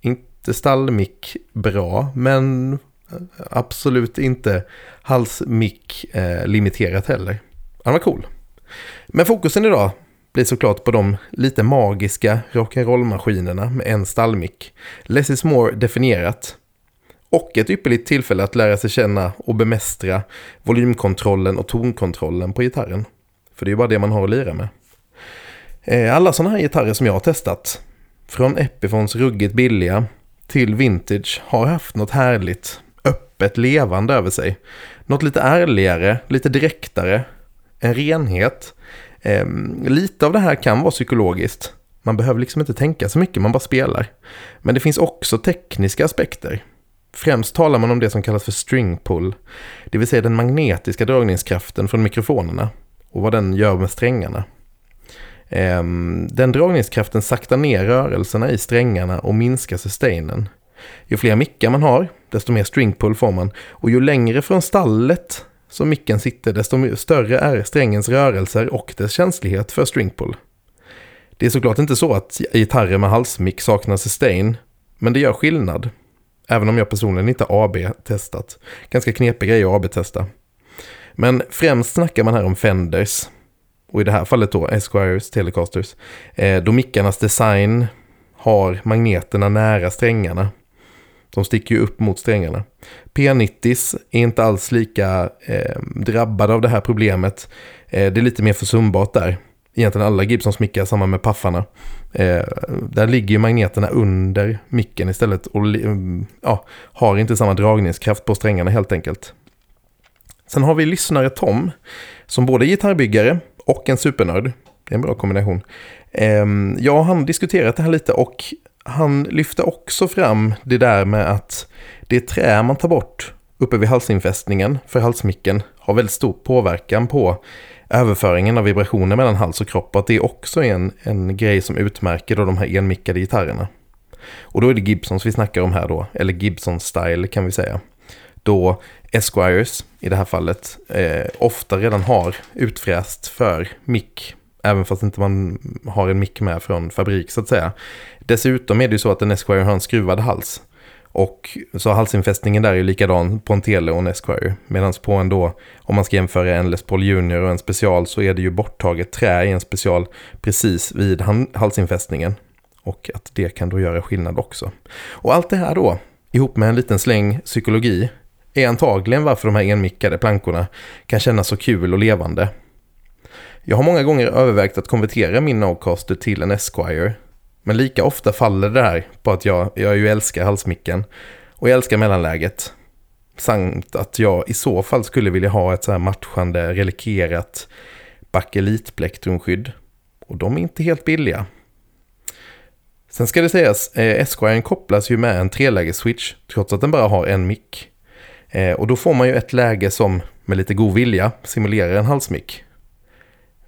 S3: Inte stallmick bra, men eh, absolut inte halsmick eh, limiterat heller. Han var cool. Men fokusen idag blir såklart på de lite magiska rock'n'roll-maskinerna med en stallmick. Less is more definierat. Och ett ypperligt tillfälle att lära sig känna och bemästra volymkontrollen och tonkontrollen på gitarren. För det är ju bara det man har att lira med. Eh, alla sådana här gitarrer som jag har testat, från Epiphones ruggigt billiga till vintage, har haft något härligt, öppet, levande över sig. Något lite ärligare, lite direktare, en renhet. Ehm, lite av det här kan vara psykologiskt. Man behöver liksom inte tänka så mycket, man bara spelar. Men det finns också tekniska aspekter. Främst talar man om det som kallas för string pull, det vill säga den magnetiska dragningskraften från mikrofonerna och vad den gör med strängarna. Ehm, den dragningskraften saktar ner rörelserna i strängarna och minskar sustainen. Ju fler mickar man har, desto mer string pull får man. Och ju längre från stallet som micken sitter, desto större är strängens rörelser och dess känslighet för string pull. Det är såklart inte så att gitarrer med halsmick saknar sustain, men det gör skillnad. Även om jag personligen inte AB-testat. Ganska knepig grej att AB-testa. Men främst snackar man här om Fenders. Och i det här fallet då Esquires, Telecasters. Eh, då mickarnas design har magneterna nära strängarna. De sticker ju upp mot strängarna. P90s är inte alls lika eh, drabbade av det här problemet. Eh, det är lite mer försumbart där. Egentligen alla Gibsons mickar samma med paffarna. Eh, där ligger ju magneterna under micken istället och mm, ja, har inte samma dragningskraft på strängarna helt enkelt. Sen har vi lyssnare Tom, som både är gitarrbyggare och en supernörd. Det är en bra kombination. Eh, jag och han diskuterat det här lite och han lyfte också fram det där med att det trä man tar bort uppe vid halsinfästningen för halsmicken har väldigt stor påverkan på överföringen av vibrationer mellan hals och kropp att det också är en, en grej som utmärker då de här enmickade gitarrerna. Och då är det Gibsons vi snackar om här då, eller Gibson-style kan vi säga. Då Esquires i det här fallet eh, ofta redan har utfräst för mick, även fast inte man har en mick med från fabrik så att säga. Dessutom är det ju så att en Esquire har en skruvad hals. Och så halsinfästningen där är ju likadan på en Tele och en Esquire. Medan på en då, om man ska jämföra en Les Paul Junior och en special så är det ju borttaget trä i en special precis vid halsinfästningen. Och att det kan då göra skillnad också. Och allt det här då, ihop med en liten släng psykologi, är antagligen varför de här enmickade plankorna kan kännas så kul och levande. Jag har många gånger övervägt att konvertera min Nocaster till en Esquire men lika ofta faller det här på att jag, jag ju älskar halsmicken och jag älskar mellanläget. Samt att jag i så fall skulle vilja ha ett så här matchande relikerat bakelitplektrumskydd. Och de är inte helt billiga. Sen ska det sägas, eh, Esquire kopplas ju med en treläges-switch trots att den bara har en mick. Eh, och då får man ju ett läge som med lite god vilja simulerar en halsmick.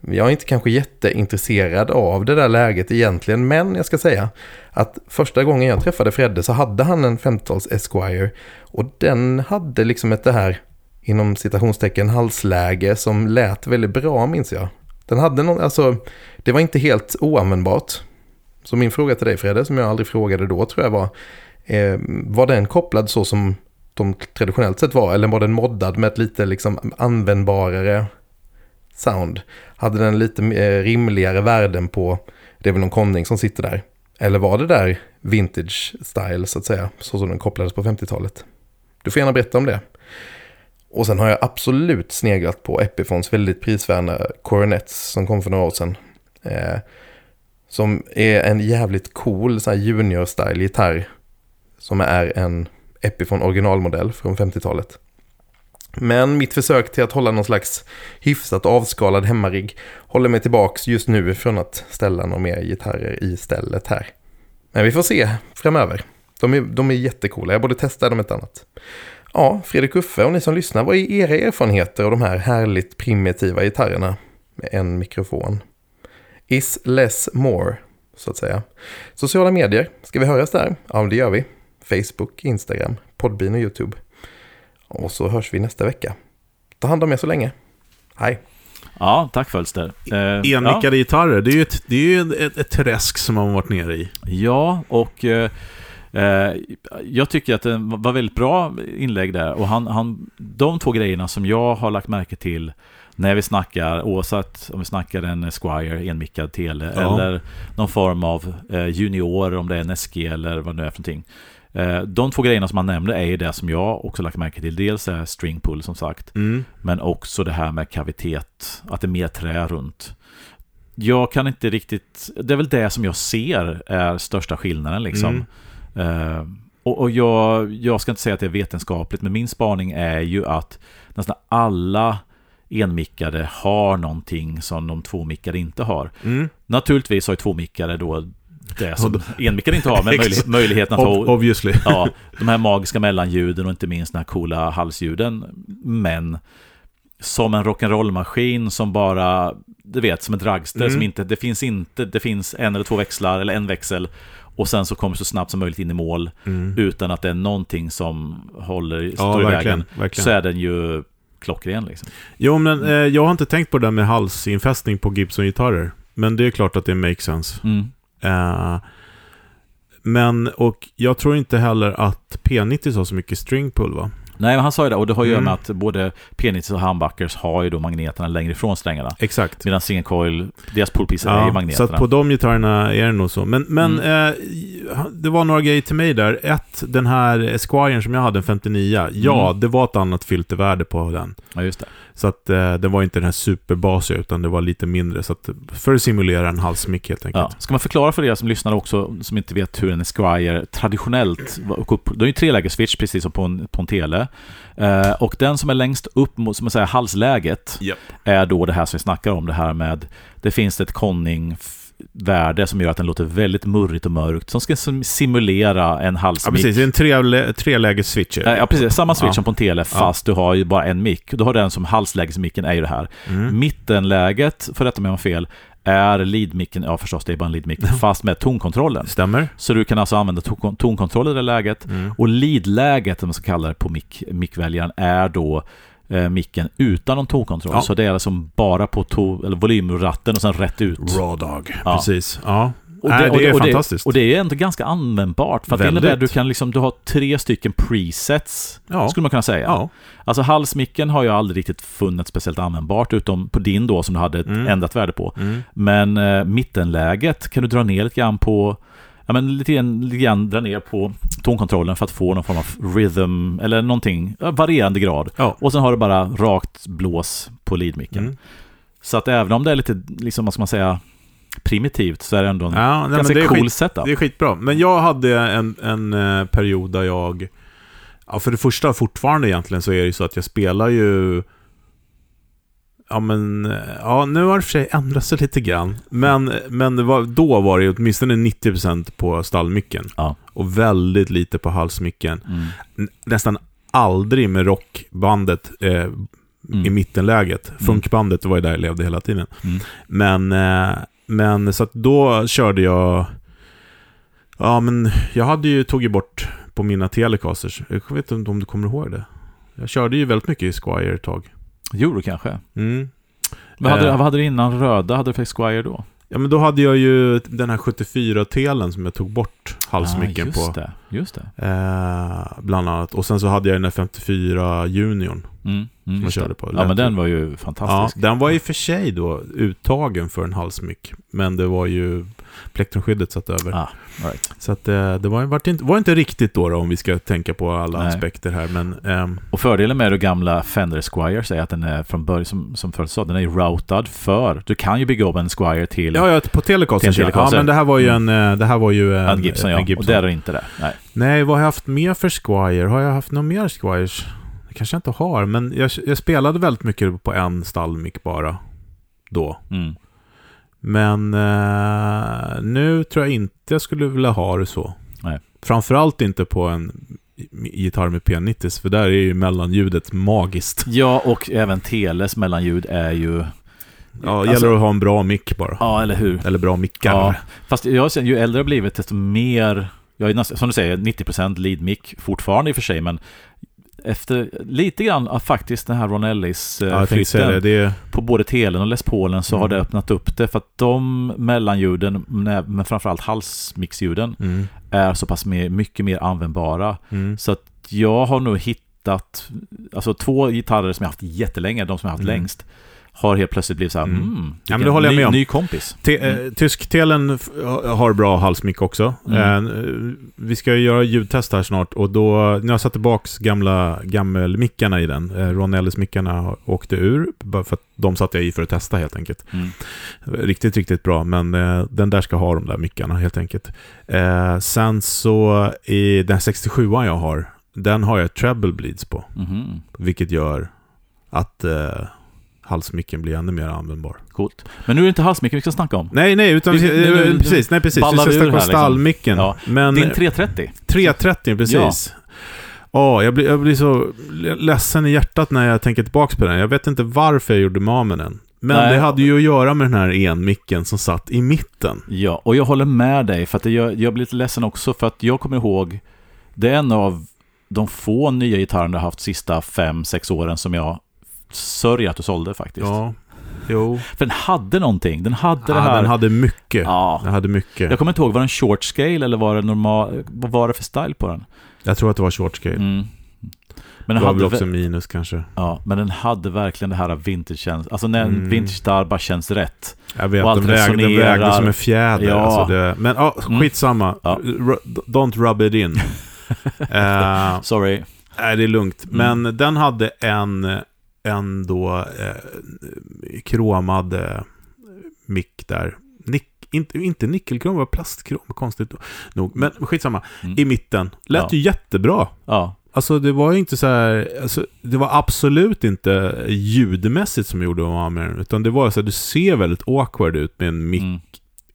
S3: Jag är inte kanske jätteintresserad av det där läget egentligen, men jag ska säga att första gången jag träffade Fredde så hade han en 50-tals Esquire och den hade liksom ett det här inom citationstecken halsläge som lät väldigt bra minns jag. Den hade någon, alltså det var inte helt oanvändbart. Så min fråga till dig Fredde, som jag aldrig frågade då tror jag var, eh, var den kopplad så som de traditionellt sett var, eller var den moddad med ett lite liksom användbarare sound. Hade den lite eh, rimligare värden på, det är väl någon konning som sitter där. Eller var det där vintage style så att säga, så som den kopplades på 50-talet? Du får gärna berätta om det. Och sen har jag absolut sneglat på Epifons väldigt prisvärda Coronets som kom för några år sedan. Eh, som är en jävligt cool junior-style gitarr. Som är en Epifon originalmodell från 50-talet. Men mitt försök till att hålla någon slags hyfsat avskalad hemmarigg håller mig tillbaks just nu från att ställa några mer gitarrer i stället här. Men vi får se framöver. De är, de är jättecoola, jag borde testa dem ett annat. Ja, Fredrik Uffe och ni som lyssnar, vad är era erfarenheter av de här härligt primitiva gitarrerna med en mikrofon? Is less more, så att säga. Sociala medier, ska vi höras där? Ja, det gör vi. Facebook, Instagram, Podbean och YouTube. Och så hörs vi nästa vecka. Ta hand om er så länge. Hej!
S1: Ja, tack Fölster.
S2: Eh, Enmickade ja. gitarrer, det är ju, ett, det är ju ett, ett träsk som man varit nere i.
S1: Ja, och eh, eh, jag tycker att det var väldigt bra inlägg där. Och han, han, de två grejerna som jag har lagt märke till när vi snackar, oavsett om vi snackar en Squire, enmickad tele, ja. eller någon form av eh, junior, om det är en SG eller vad det är för någonting. Eh, de två grejerna som han nämnde är ju det som jag också lagt märke till. Dels är string pull som sagt, mm. men också det här med kavitet, att det är mer trä runt. Jag kan inte riktigt, det är väl det som jag ser är största skillnaden liksom. Mm. Uh, och, och jag, jag ska inte säga att det är vetenskapligt, men min spaning är ju att nästan alla enmickade har någonting som de tvåmickade inte har. Mm. Naturligtvis har ju tvåmickade då det som enmickar inte har, men möjlighet, möjligheten att ha
S2: obviously.
S1: ja, de här magiska mellanljuden och inte minst den här coola halsljuden. Men som en rock'n'roll-maskin som bara, du vet, som en dragster
S2: Mm.
S1: som inte, det finns inte, det finns en eller två växlar eller en växel och sen så kommer så snabbt som möjligt in i mål
S2: Mm.
S1: utan att det är någonting som håller,
S2: Ja,
S1: står i
S2: verkligen.
S1: vägen.
S2: verkligen.
S1: Så är den ju klockren liksom.
S2: Jo, men eh, jag har inte tänkt på det där med halsinfästning på Gibson-gitarrer. Men det är klart att det makes sense.
S1: Mm.
S2: Eh, men, och jag tror inte heller att P90 har så mycket string pull va?
S1: Nej, men han sa ju det, och det har ju
S2: Mm.
S1: med att både P90 och humbuckers har ju då magneterna längre ifrån strängarna.
S2: Exakt.
S1: Medan single coil, deras pullpiecer är ju
S2: Ja, så
S1: magneterna.
S2: att på de gitarrerna är det nog så. Men, men eh, det var några grejer till mig där. Ett, den här Esquiren som jag hade, en 59. Ja,
S1: Mm.
S2: det var ett annat filtervärde på den.
S1: Ja, just det.
S2: Så att eh, det var inte den här superbasiga, utan det var lite mindre. Så att, för att simulera en halsmick helt enkelt.
S1: Ja. Ska man förklara för er som lyssnar också, som inte vet hur en Esquire traditionellt var upp, Det är ju en trelägesswitch, precis som på en, på en tele. Eh, och den som är längst upp mot, som man säger, halsläget,
S2: Japp.
S1: är då det här som vi snackar om, det här med, det finns ett conning värde som gör att den låter väldigt murrigt och mörkt, som ska sim- simulera en
S2: Ja,
S1: halsmick.
S2: precis. Det är en trelä- treläges-switch.
S1: Ja, Ja, precis. Samma switch
S2: Ja.
S1: som på en tele, fast du har ju bara en mick. Du har den som halslägesmicken är ju det här.
S2: Mm.
S1: Mittenläget, för detta om jag har fel, är leadmicken, ja förstås det är bara en leadmick, fast med tonkontrollen.
S2: Stämmer.
S1: Så du kan alltså använda ton- tonkontroll i det läget.
S2: Mm.
S1: Och lead-läget, om man ska kalla det på mick, mickväljaren, är då eh, micken utan någon tonkontroll.
S2: Ja.
S1: Så det är alltså bara på to- eller volymratten och sen rätt ut.
S2: Raw dog.
S1: Ja.
S2: Precis. Ja.
S1: Och
S2: Nej, det är
S1: och
S2: fantastiskt.
S1: Och det är ändå ganska användbart. För att det innebär du kan liksom, du har tre stycken presets,
S2: Ja.
S1: skulle man kunna säga.
S2: Ja.
S1: Alltså halsmicken har jag aldrig riktigt funnit speciellt användbart, utom på din då som du hade ett
S2: Mm.
S1: ändrat värde på.
S2: Mm.
S1: Men eh, mittenläget kan du dra ner lite grann på Ja, men lite grann, lite grann dra ner på tonkontrollen för att få någon form av rhythm eller någonting, varierande grad.
S2: Ja.
S1: Och sen har du bara rakt blås på leadmicken.
S2: Mm.
S1: Så att även om det är lite, liksom, vad ska man säga, primitivt så är det ändå en
S2: Ja, nej,
S1: ganska
S2: det är
S1: cool
S2: skit,
S1: setup.
S2: Det är skitbra. Men jag hade en, en eh, period där jag... Ja, för det första, fortfarande egentligen, så är det ju så att jag spelar ju... Ja, men... Ja, nu har det för sig ändrat sig lite grann. Men, men var, då var det åtminstone 90% på stallmicken.
S1: Ja.
S2: Och väldigt lite på halsmicken.
S1: Mm.
S2: Nästan aldrig med rockbandet eh, i mittenläget. Funkbandet var ju där jag levde hela tiden.
S1: Mm.
S2: Men, eh, men så att då körde jag... Ja, men jag hade ju tagit bort på mina telecasters. Jag vet inte om du kommer ihåg det. Jag körde ju väldigt mycket i Squire ett tag.
S1: Euro kanske.
S2: Mm.
S1: Vad hade,
S2: Eh.
S1: vad hade du innan röda? Hade du för Squire då?
S2: Ja, men då hade jag ju den här 74-telen som jag tog bort halsmicken
S1: ah,
S2: på.
S1: just Det, just det.
S2: Eh, bland annat. Och sen så hade jag den här 54 Juniorn.
S1: Mm, mm,
S2: jag
S1: just
S2: körde på.
S1: Ja, men den var ju
S2: Ja,
S1: fantastisk.
S2: den var i och för sig då uttagen för en halsmick. Men det var ju plektrumskyddet satt över.
S1: Ah, right.
S2: Så att eh, det var, var, inte, var inte riktigt då, då om vi ska tänka på alla
S1: Nej.
S2: aspekter här. Men ehm,
S1: Och fördelen med det gamla Fender Squire är att den är från början, som, som förut sa, den är routad för... Du kan ju bygga upp en Squire till
S2: ja, ja, på Telecaster. Ja, men det här var ju en, eh, det här var ju en,
S1: en Gibson, ja.
S2: en Gibson.
S1: Och där är inte det. Nej.
S2: Nej, vad har jag haft mer för Squire? Har jag haft några mer Squires? Det kanske jag inte har, men jag, jag spelade väldigt mycket på en stallmick bara. Då.
S1: Mm.
S2: Men eh, nu tror jag inte jag skulle vilja ha det så.
S1: Nej.
S2: Framförallt inte på en gitarr med P90, för där är ju mellanljudet magiskt.
S1: Ja, och även Teles mellanljud är ju...
S2: Ja, det
S1: Alltså-
S2: gäller att ha en bra mick bara.
S1: Ja, eller hur?
S2: Eller bra mickar.
S1: Ja. Fast jag ju äldre jag blivit, desto mer... Jag är nästan, som du säger, 90% lead mic fortfarande i och för sig, men efter lite grann av faktiskt den här Ron Ellis eh,
S2: Ja, det. det
S1: på både Telen och Les Paulen så har
S2: Mm.
S1: det öppnat upp det för att de mellanljuden, men men framförallt halsmixljuden,
S2: mm,
S1: är så pass mer, mycket mer användbara.
S2: mm,
S1: Så att jag har nog hittat, alltså två gitarrer som jag haft jättelänge, de som jag haft
S2: Mm.
S1: längst, har helt plötsligt blivit så här,
S2: Mm.
S1: mm,
S2: Ja, men det håller jag
S1: ny,
S2: med om.
S1: ny kompis.
S2: Eh, Tysktelen f- har bra halsmick också.
S1: Mm.
S2: Eh, vi ska ju göra ljudtest här snart och då, när jag satt tillbaks gamla gammelmickarna i den, eh, Ron Ellis-mickarna har- åkte ur, för att de satte jag i för att testa helt enkelt.
S1: Mm.
S2: Riktigt, riktigt bra, men eh, den där ska ha de där mickarna helt enkelt. Sen så, i den 67an jag har, den har jag treble bleeds på,
S1: Mhm.
S2: vilket gör att halsmicken blir ännu mer användbar.
S1: Coolt. Men nu är det inte halsmicken vi ska snacka om.
S2: Nej, nej, utan
S1: Vi ska- nu-
S2: eh,
S1: nu-
S2: precis, nej precis. Vi ska snacka om
S1: liksom.
S2: stallmicken.
S1: Ja.
S2: Men
S1: Din 330.
S2: 330, precis. Ja, jag, blir, jag blir så ledsen i hjärtat när jag tänker tillbaka på den. Jag vet inte varför jag gjorde mig av med den. Men
S1: Nej.
S2: det hade ju att göra med den här enmicken som satt i mitten.
S1: Ja, och jag håller med dig för att jag, jag blir lite ledsen också för att jag kommer ihåg det är en av de få nya gitarrerna jag har haft sista fem sex åren som jag sörjer att du sålde faktiskt.
S2: Ja, jo.
S1: För den hade någonting. Den hade det
S2: Ja,
S1: här.
S2: den hade mycket.
S1: Ja.
S2: Den hade mycket.
S1: Jag kommer inte ihåg, var den short scale eller var det normal? Vad var det för style på den?
S2: Jag tror att det var short scale.
S1: Mm. Men
S2: det
S1: den
S2: var väl
S1: hade,
S2: också
S1: vä-
S2: minus kanske.
S1: ja, men den hade verkligen det här vintage Alltså när
S2: Mm.
S1: vintage gitarr bara känns rätt.
S2: Jag vet,
S1: Och allt
S2: den vägde, den vägde som en fjäder.
S1: Ja.
S2: Alltså det, men ja,
S1: Mm.
S2: skitsamma.
S1: Ja.
S2: Ru- Don't rub it in. Eh,
S1: Sorry.
S2: Nej, det är lugnt.
S1: Mm.
S2: Men den hade en, en då eh, kromad eh, mick där. Nick, inte, inte nickelkrom, var plastkrom, konstigt nog. Men skitsamma.
S1: Mm.
S2: I mitten. Lät
S1: Ja.
S2: ju jättebra.
S1: Ja,
S2: Alltså det var ju inte så här, alltså, det var absolut inte ljudmässigt som gjorde den. Utan det var så här, du ser väldigt awkward ut med en mick
S1: mm.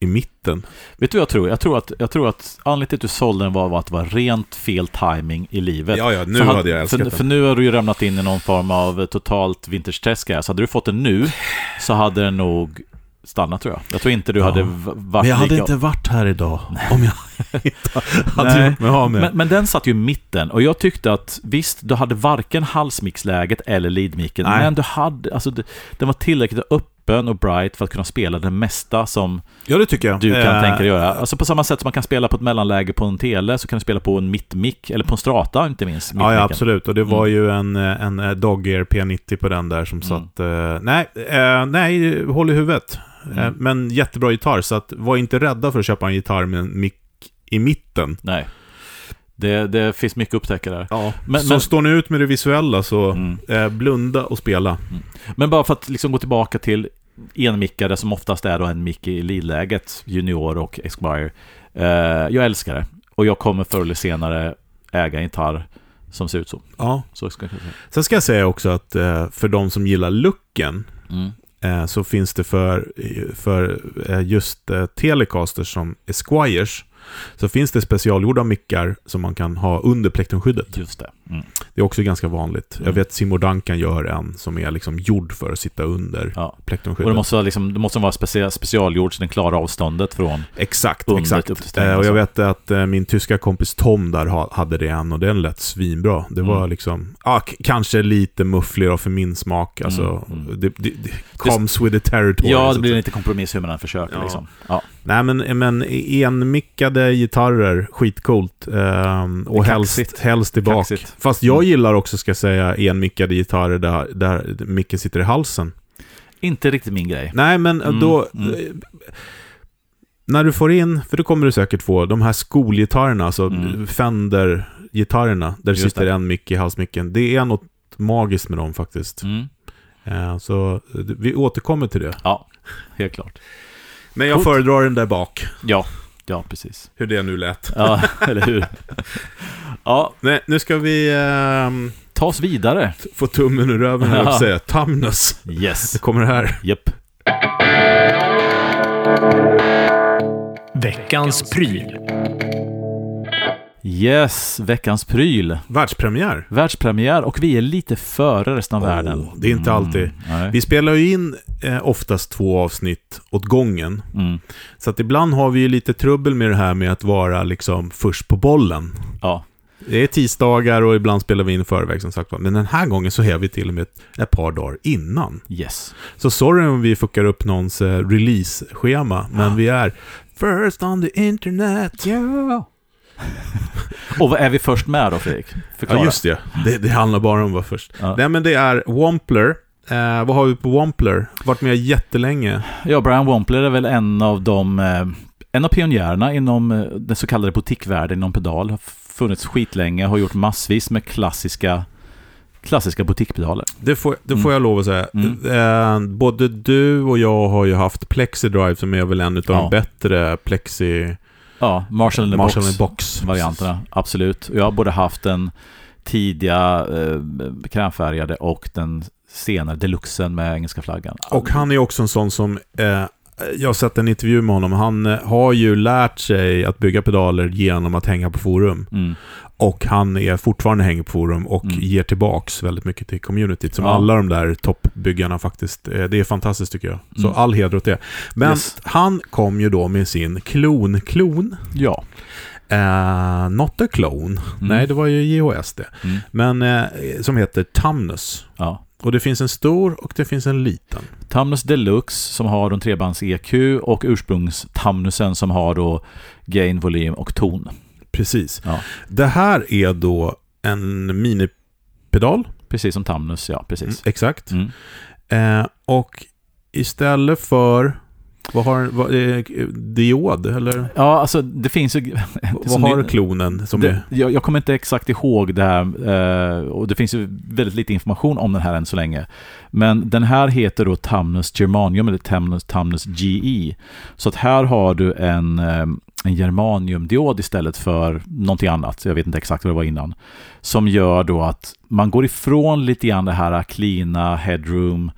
S2: I mitten.
S1: Vet du vad jag tror? Jag tror att, jag tror att anledningen till att du sålde den var att det var rent fel timing i livet.
S2: Ja, ja, nu
S1: För han-
S2: hade jag älskat
S1: för,
S2: den.
S1: för nu har du ju ramlat in i någon form av totalt vintage-träsk här. Så hade du fått den nu så hade den nog stannat tror jag. Jag tror inte du
S2: Ja.
S1: hade varit
S2: Men jag hade
S1: lika...
S2: inte varit här idag om jag inte hade
S1: Nej.
S2: gjort mig av med
S1: Men, men den satt ju i mitten och jag tyckte att visst, du hade varken halsmixläget eller leadmicken. Men du hade, alltså den var tillräckligt öppen och bright för att kunna spela det mesta som
S2: Ja, det tycker jag.
S1: du kan
S2: Eh,
S1: tänka dig göra. Alltså på samma sätt som man kan spela på ett mellanläge på en tele så kan du spela på en mittmick, eller på en strata inte minst.
S2: Ja, ja, absolut. Och det var
S1: Mm.
S2: ju en, eh, en eh, Dog-Ear P90 på den där som
S1: Mm.
S2: satt... eh, nej, eh, nej, håll i huvudet. Eh,
S1: Mm.
S2: men jättebra gitarr, så att, var inte rädda för att köpa en gitarr med en mick i mitten.
S1: Nej. Det, det finns mycket att upptäcka där.
S2: Ja.
S1: Men-
S2: så
S1: men-
S2: står ni ut med det visuella så
S1: Mm.
S2: eh, blunda och spela.
S1: Men bara för att liksom gå tillbaka till enmickare som oftast är då en mick i leadläget, Junior och Esquire. Eh, jag älskar det. Och jag kommer förr eller senare äga en gitarr som ser ut så.
S2: Ja.
S1: Så ska jag säga.
S2: Sen ska jag säga också att eh, för de som gillar looken
S1: Mm.
S2: eh, så finns det för, för eh, just eh, Telecasters som Esquires så finns det specialgjorda mickar som man kan ha under plektrumskyddet.
S1: Just det. Mm.
S2: Det är också ganska vanligt. Jag
S1: Mm.
S2: vet Seymour Duncan gör en som är liksom gjord för att sitta under
S1: Ja. Och
S2: plektrumskyddet.
S1: det måste, vara liksom, det måste vara special, specialgjord så den klarar avståndet från...
S2: Exakt, exakt. Eh, och
S1: och
S2: jag vet att eh, min tyska kompis Tom där ha, hade det en och den lät svinbra. Det var
S1: Mm.
S2: liksom, ah, kanske lite muffligare för min smak. Alltså,
S1: Mm, mm.
S2: Det, det, det comes with the territory.
S1: Ja, det blir lite kompromiss hur man än försöker
S2: Ja.
S1: liksom. Ja.
S2: Nej, men, men enmickade gitarrer, skitcoolt. Ehm, och helst, helst i bak.
S1: Kaxigt.
S2: Fast jag
S1: Mm.
S2: gillar också, ska jag säga, enmickade gitarrer där, där micken sitter i halsen.
S1: Inte riktigt min grej.
S2: Nej, men
S1: Mm,
S2: då...
S1: mm.
S2: eh, När du får in, för det kommer du säkert få, de här skolgitarrerna, alltså
S1: Mm.
S2: Fender-gitarrerna, där
S1: Just
S2: sitter
S1: det.
S2: en mick i halsmicken. Det är något magiskt med dem faktiskt.
S1: Mm.
S2: Eh, så eh, vi återkommer till det.
S1: Ja, helt klart.
S2: Men jag
S1: Coolt.
S2: föredrar den där bak,
S1: Ja, ja precis.
S2: hur det nu lät.
S1: Ja, eller hur? Ja,
S2: Nej, nu ska vi ehm,
S1: ta oss vidare.
S2: få tummen ur röven, att
S1: Ja.
S2: säga. Tamnus.
S1: Yes.
S2: Det kommer här.
S1: Japp.
S4: Veckans pryl.
S1: Yes, veckans pryl.
S2: Världspremiär.
S1: Världspremiär och vi är lite före resten av
S2: Åh,
S1: världen.
S2: det är inte alltid.
S1: Nej.
S2: Vi spelar ju in eh, oftast två avsnitt åt gången.
S1: Mm.
S2: Så att ibland har vi ju lite trubbel med det här med att vara liksom först på bollen.
S1: Ja,
S2: Det är tisdagar och ibland spelar vi in i förväg som sagt. Men den här gången så är vi till och med ett, ett par dagar innan.
S1: yes.
S2: Så sorry om vi fuckar upp någons eh, release-schema, men vi är first on the internet.
S1: Ja. Och vad är vi först med då, Fredrik? Förklara.
S2: Ja, just det. det. Det handlar bara om att vara först.
S1: Ja.
S2: Nej, men det är Wampler. Eh, vad har vi på Wampler? Varit med jättelänge.
S1: Ja, Brian Wampler är väl en av de... Eh, en av pionjärerna inom eh, den så kallade butikvärlden inom pedal. Har funnits skitlänge, har gjort massvis med klassiska klassiska butikpedaler.
S2: Det får, det
S1: Mm.
S2: får jag lov att säga.
S1: Mm.
S2: Eh, både du och jag har ju haft Plexi Drive som är väl en av
S1: Ja.
S2: de bättre Plexi
S1: Ja, Marshall in the
S2: Marshall
S1: Box.
S2: Box
S1: varianterna, absolut. Jag har både haft en tidiga eh, krämfärgade och den senare deluxen med engelska flaggan.
S2: Och han är också en sån som, eh, jag har sett en intervju med honom, han eh, har ju lärt sig att bygga pedaler genom att hänga på forum.
S1: Mm.
S2: Och han är fortfarande hänger på forum och
S1: Mm.
S2: ger tillbaks väldigt mycket till communityt. Som
S1: Ja.
S2: alla de där toppbyggarna faktiskt. eh, Det är fantastiskt tycker jag. Så
S1: Mm.
S2: all heder åt det. Men
S1: Yes.
S2: han kom ju då med sin klon-klon.
S1: Ja.
S2: Eh, not a clone. Nej, det var ju JHS det.
S1: Mm.
S2: Men eh, som heter Tamnus.
S1: ja.
S2: Och det finns en stor och det finns en liten.
S1: Tamnus Deluxe som har de trebands EQ och ursprungs-Tamnusen som har då gain, volym och ton.
S2: Precis.
S1: Ja.
S2: Det här är då en minipedal.
S1: Precis som Tamnus, ja
S2: Mm,
S1: precis.
S2: exakt.
S1: Mm.
S2: Eh, och istället för... Vad har vad, eh, diod? Eller
S1: Ja, alltså det finns ju...
S2: vad har klonen som
S1: det,
S2: är...
S1: jag, jag kommer inte exakt ihåg det här eh, och det finns ju väldigt lite information om den här än så länge. Men den här heter då Tamnus Germanium eller Tamnus, Tamnus GE. Så att här har du en, eh, en germaniumdiod istället för någonting annat. Jag vet inte exakt vad det var innan. Som gör då att man går ifrån lite grann det här cleana headroom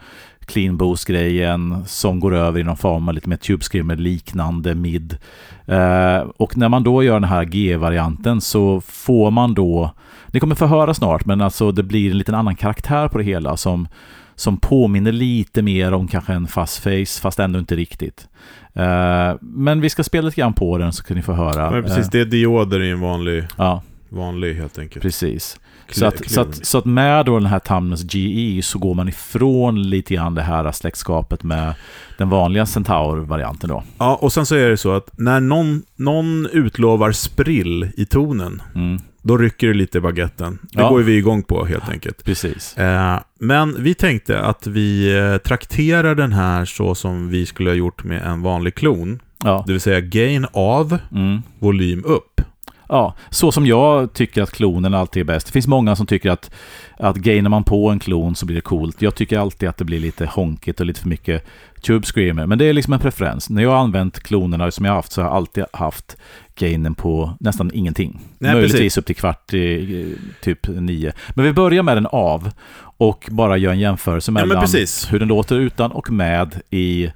S1: clean boost-grejen som går över i någon form av lite mer tube screamer liknande mid. Eh, och när man då gör den här G-varianten så får man då, ni kommer få höra snart, men alltså det blir en liten annan karaktär på det hela som, som påminner lite mer om kanske en fast face, fast ändå inte riktigt. Eh, men vi ska spela lite grann på den så kan ni få höra.
S2: Men precis,
S1: Eh,
S2: det är dioder i en vanlig,
S1: ja,
S2: vanlig helt enkelt.
S1: precis.
S2: Kli-
S1: Så att, så, att, så att med då den här Tamnus GE så går man ifrån lite grann det här släktskapet med den vanliga Centaur-varianten då.
S2: Ja, och sen så är det så att när någon, någon utlovar sprill i tonen,
S1: Mm,
S2: då rycker det lite i baguetten. Det
S1: Ja.
S2: går vi igång på helt enkelt.
S1: precis.
S2: Eh, men vi tänkte att vi eh, trakterar den här så som vi skulle ha gjort med en vanlig klon.
S1: Ja,
S2: Det vill säga gain av,
S1: mm.
S2: volym upp.
S1: Ja, så som jag tycker att klonen alltid är bäst. Det finns många som tycker att, att gainar man på en klon så blir det coolt. Jag tycker alltid att det blir lite honkigt och lite för mycket tube screamer. Men det är liksom en preferens. När jag har använt klonerna som jag har haft så har jag alltid haft gainen på nästan ingenting.
S2: Nej,
S1: Möjligtvis
S2: precis.
S1: upp till kvart i typ nio. Men vi börjar med den av och bara gör en jämförelse mellan
S2: precis.
S1: hur den låter utan och med i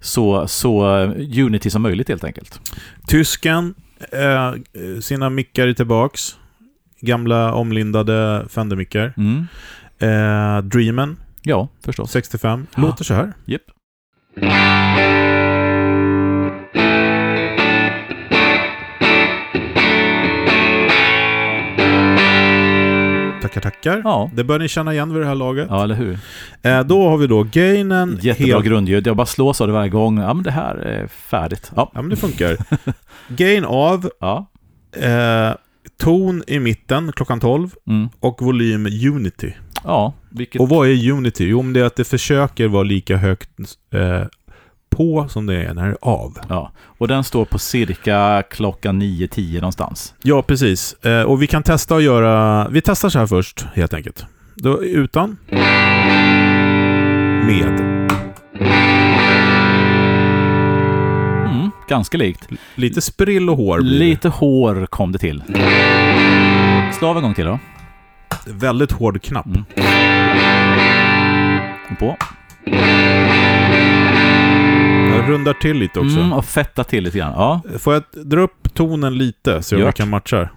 S1: så, så Unity som möjligt helt enkelt.
S2: Tysken, eh, sina mickar är tillbaks. Gamla omlindade Fender-mickar.
S1: Mm.
S2: Eh, Dreamen,
S1: Ja, förstås.
S2: 65,
S1: Ja.
S2: låter så här.
S1: Japp.
S2: Tackar, tackar.
S1: Ja.
S2: Det bör ni känna igen vid det här laget.
S1: Ja, eller hur?
S2: Eh, då har vi då gainen.
S1: Jättebra
S2: helt-
S1: grundljud. Jag bara slås av det varje gång. Ja, men det här är färdigt. Ja.
S2: Ja, men det funkar. Gain av,
S1: ja.
S2: eh, ton i mitten klockan 12
S1: Mm.
S2: och volym Unity.
S1: Ja, vilket...
S2: Och vad är Unity? Jo, om det är att det försöker vara lika högt eh, på som det är när det är av.
S1: Ja, och den står på cirka klockan 9-10 någonstans.
S2: Ja, precis. Eh, och vi kan testa att göra... Vi testar så här först, helt enkelt. Då, utan. Med.
S1: Mm, ganska likt.
S2: Lite sprill och hår.
S1: Lite hår kom det till. Slå av en gång till då.
S2: Väldigt hård knapp.
S1: Mm. På.
S2: Jag rundar till lite också.
S1: Mm, och fetta till lite grann. Ja,
S2: Får jag dra upp tonen lite, så jag
S1: Gör.
S2: kan matcha?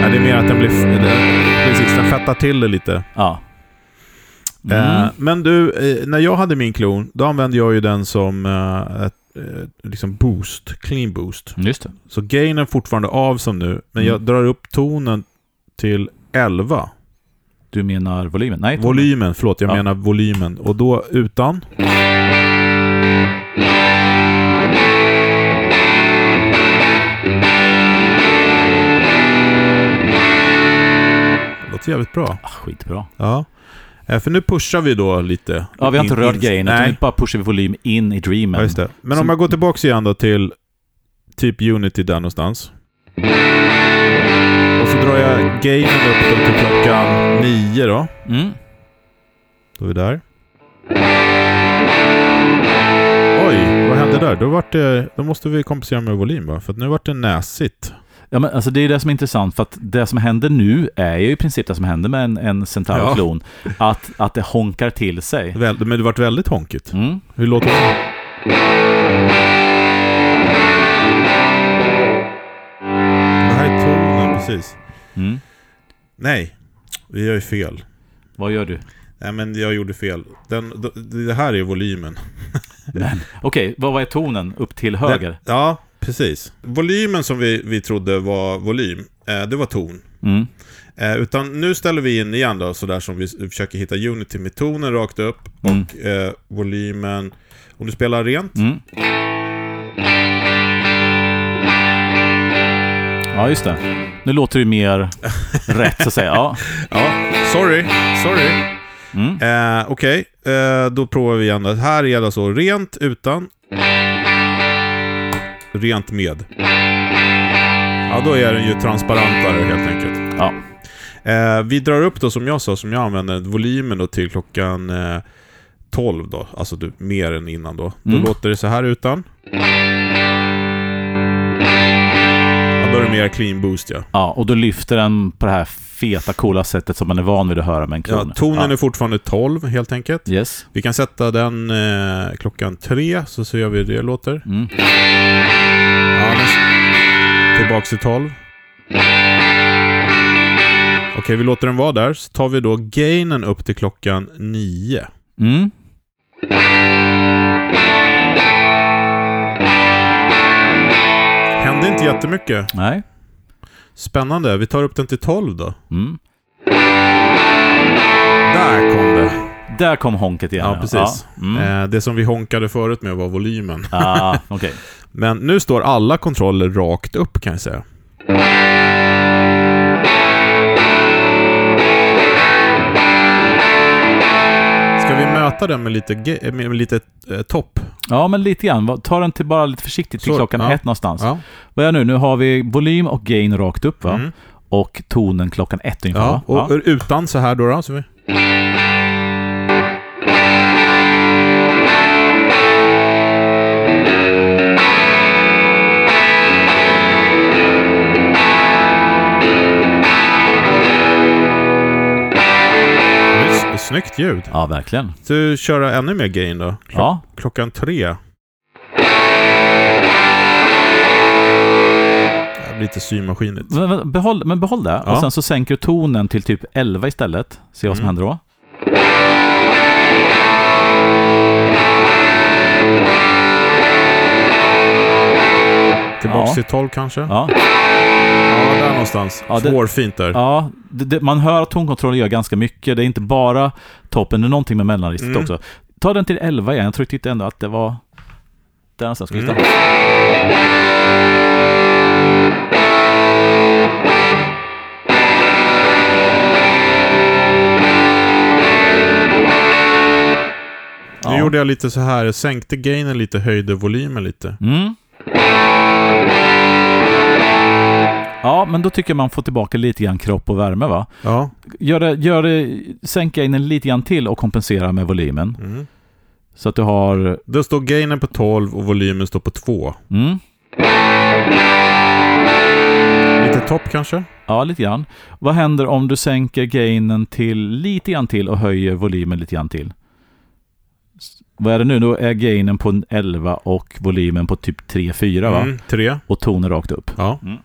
S2: Nej, det är mer att den blir... Precis, den fettar till det lite.
S1: ja. Mm.
S2: Eh, men du, eh, när jag hade min klon, då använde jag ju den som eh, ett, eh, liksom boost, clean boost.
S1: Just det.
S2: Så gainen är fortfarande av som nu, men
S1: Mm.
S2: jag drar upp tonen till 11.
S1: Du menar volymen? Nej.
S2: Volymen, förlåt, jag
S1: Ja.
S2: menar volymen. Och då utan. Låter jävligt bra.
S1: Ah, skitbra.
S2: Ja. Eh, För nu pushar vi då lite.
S1: Ja, vi har inte
S2: In-
S1: rört
S2: in-
S1: grejen,
S2: Nej,
S1: nu bara pushar vi volym in i dreamen.
S2: ja, det. Men
S1: Som-
S2: om jag går tillbaka igen då till typ Unity där någonstans. Så drar jag gainen upp då till klockan 9 då.
S1: Mm.
S2: Då är vi där. Oj, vad hände där? Då, vart det, då måste vi kompensera med volym va? För nu vart det näsigt.
S1: Ja, men alltså det är det som är intressant, för att det som händer nu är ju i princip det som händer med en, en Centauro-klon. Att, att det honkar till sig.
S2: Väl, men det vart väldigt honkigt.
S1: Mm.
S2: Hur låter det? Det här är tonen, precis.
S1: Mm.
S2: Nej, vi gör ju fel.
S1: Vad gör du?
S2: Nej men jag gjorde fel. Den, det här är volymen.
S1: Men, Okej, vad vad är tonen upp till höger?
S2: Den, ja, precis. Volymen som vi, vi trodde var volym, eh, det var ton.
S1: Mm.
S2: Eh, utan nu ställer vi in igen då, sådär som vi försöker hitta Unity med tonen rakt upp
S1: Mm.
S2: och eh, volymen, om du spelar rent.
S1: Mm. Ja, just det. Nu låter det mer rätt så att säga. Ja.
S2: Ja, sorry, sorry.
S1: Mm.
S2: Eh, Okej, eh, då provar vi igen. Här är det alltså rent utan. Rent med. Ja, då är den ju transparentare helt enkelt.
S1: Ja.
S2: Eh, vi drar upp då som jag sa, som jag använder, volymen då till klockan eh, 12 då. Alltså du, mer än innan då. Då
S1: Mm.
S2: låter det så här utan. Ja, då är det mer clean boost ja.
S1: ja, och då lyfter den på det här feta, coola sättet som man är van vid att höra med en klon.
S2: ja tonen är fortfarande 12 helt enkelt.
S1: Yes.
S2: Vi kan sätta den eh, klockan tre, så ser jag hur det låter.
S1: Mm.
S2: Ja, tillbaks till 12. Okej, vi låter den vara där. Så tar vi då gainen upp till klockan 9.
S1: Mm.
S2: Hände inte jättemycket.
S1: Nej.
S2: Spännande. Vi tar upp den till 12 då.
S1: Mm.
S2: Där kom det.
S1: Där kom honket igen.
S2: Ja, precis.
S1: Ja. Mm.
S2: Eh, det som vi honkade förut med var volymen.
S1: Ah, okej.
S2: Men nu står alla kontroller rakt upp kan jag säga. Möta den med lite, ge- med lite eh, topp?
S1: Ja, men lite grann. Ta den till bara lite försiktigt till
S2: Så,
S1: klockan
S2: ja.
S1: ett någonstans.
S2: Ja.
S1: Vad är nu? Nu har vi volym och gain rakt upp va?
S2: Mm.
S1: Och tonen klockan ett ungefär
S2: ja. Och utan så här då. då så vi... Snyggt ljud.
S1: ja, verkligen.
S2: Du köra ännu mer gain då? Klock-
S1: Ja.
S2: Klockan tre. Lite symaskinigt.
S1: Men, men, behåll, men behåll det.
S2: Ja.
S1: Och sen så sänker du tonen till typ 11 istället. Se vad som
S2: Mm.
S1: händer då.
S2: Tillbaks
S1: Ja.
S2: till 12 kanske?
S1: Ja.
S2: Någonstans.
S1: Ja, det-
S2: Svårfint där.
S1: Ja, det, det, man hör att tonkontrollen gör ganska mycket. Det är inte bara toppen, det är någonting med mellanregistret
S2: Mm.
S1: också. Ta den till 11 igen. Jag tror- tyckte ändå att det var... Där någonstans. Vi
S2: Mm. Nu
S1: Ja.
S2: gjorde jag lite så här, sänkte gainen lite, höjde volymen lite.
S1: Mm. Ja, men då tycker jag man får tillbaka lite grann kropp och värme va?
S2: Ja.
S1: Gör det, gör det, sänka in den lite grann till och kompensera med volymen.
S2: Mm.
S1: Så att du har...
S2: Då står gainen på 12 och volymen står på 2.
S1: Mm,
S2: Lite topp kanske?
S1: ja, lite grann. Vad händer om du sänker gainen till lite grann till och höjer volymen lite grann till? Vad är det nu? Då är gainen på en 11 och volymen på typ 3-4 va?
S2: Mm, 3.
S1: Och tonen rakt upp.
S2: Ja.
S1: Mm.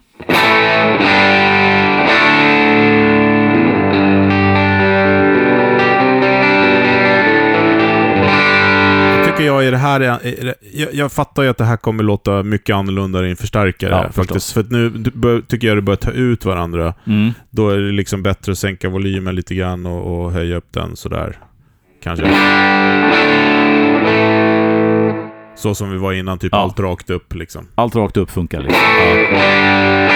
S2: Tycker jag i det här, är, är jag, jag fattar ju att det här kommer låta mycket annorlunda i en förstärkare
S1: Ja,
S2: faktiskt. För nu bör, tycker jag det börjar ta ut varandra.
S1: Mm.
S2: Då är det liksom bättre att sänka volymen lite grann och, och höja upp den sådär. Kanske. Så som vi var innan, typ
S1: Ja.
S2: allt rakt upp liksom.
S1: Allt rakt upp funkar liksom.
S2: Ja,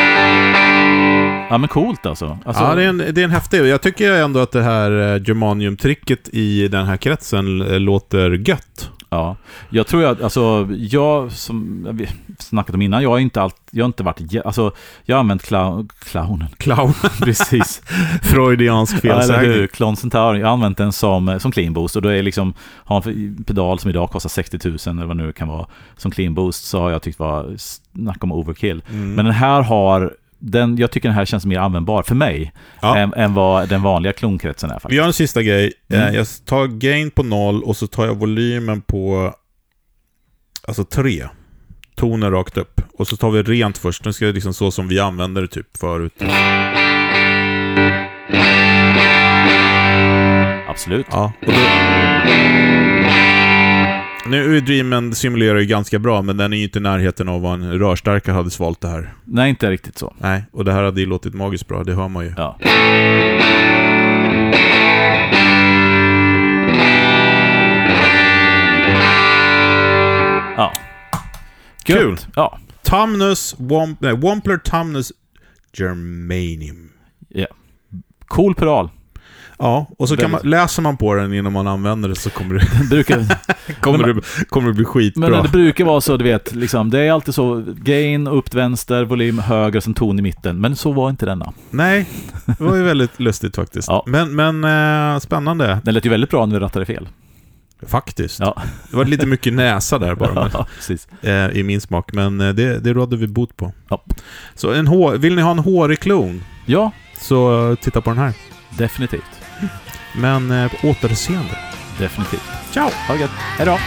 S1: Ja men coolt alltså. alltså
S2: ja det, är en, det är en häftig. Jag tycker ändå att det här eh, germanium-tricket i den här kretsen eh, låter gött.
S1: Ja, jag tror att, alltså, jag som vi snackat om innan, jag har inte allt, jag har inte varit, alltså, jag har använt clown, clownen,
S2: Clown.
S1: precis.
S2: Freudiansk
S1: Ja, eller
S2: felsägning.
S1: hur? Centaur, jag har använt den som, som clean boost och då är liksom, har en pedal som idag kostar 60 000 eller vad nu kan vara, som clean boost så har jag tyckt var, snack om overkill.
S2: Mm.
S1: Men den här har, den, jag tycker den här känns mer användbar för mig
S2: Ja.
S1: än, än vad den vanliga klonkretsen är
S2: Vi
S1: faktiskt.
S2: gör en sista grej.
S1: Mm.
S2: Eh, Jag tar gain på noll och så tar jag volymen på alltså tre toner rakt upp. Och så tar vi rent först. Nu ska det liksom så som vi använder det typ förut.
S1: Absolut.
S2: Ja. Och då... Nu är Dreamen simulerar ju ganska bra, men den är ju inte i närheten av vad en rörstarkare hade svalt det här.
S1: Nej, inte riktigt så.
S2: Nej, och det här hade ju låtit magiskt bra, det hör man ju.
S1: Ja. Ja. Gött.
S2: Kul.
S1: Ja.
S2: Tamnus, Womp, nej, Wampler Tamnus Germanium.
S1: Cool pedal.
S2: Ja, och så kan man, läser man på den innan man använder det så kommer det,
S1: brukar,
S2: kommer
S1: Men-
S2: det, kommer det bli skitbra.
S1: men det brukar vara så, du vet, liksom, det är alltid så, gain upp till vänster, volym höger, sen ton i mitten. Men så var inte denna.
S2: Nej, det var ju väldigt lustigt faktiskt.
S1: Ja.
S2: Men, men eh, spännande.
S1: Den lät ju väldigt bra när vi rattade fel.
S2: Faktiskt.
S1: Ja.
S2: Det var lite mycket näsa där bara. Men,
S1: Ja, precis.
S2: eh, I min smak, men eh, det, det rådde vi bot på.
S1: Ja.
S2: Så en hår, vill ni ha en hårig klon,
S1: Ja,
S2: så eh, titta på den här.
S1: definitivt.
S2: Men på återseende.
S1: Definitivt.
S2: Ciao!
S1: Ha det gött. Hej då!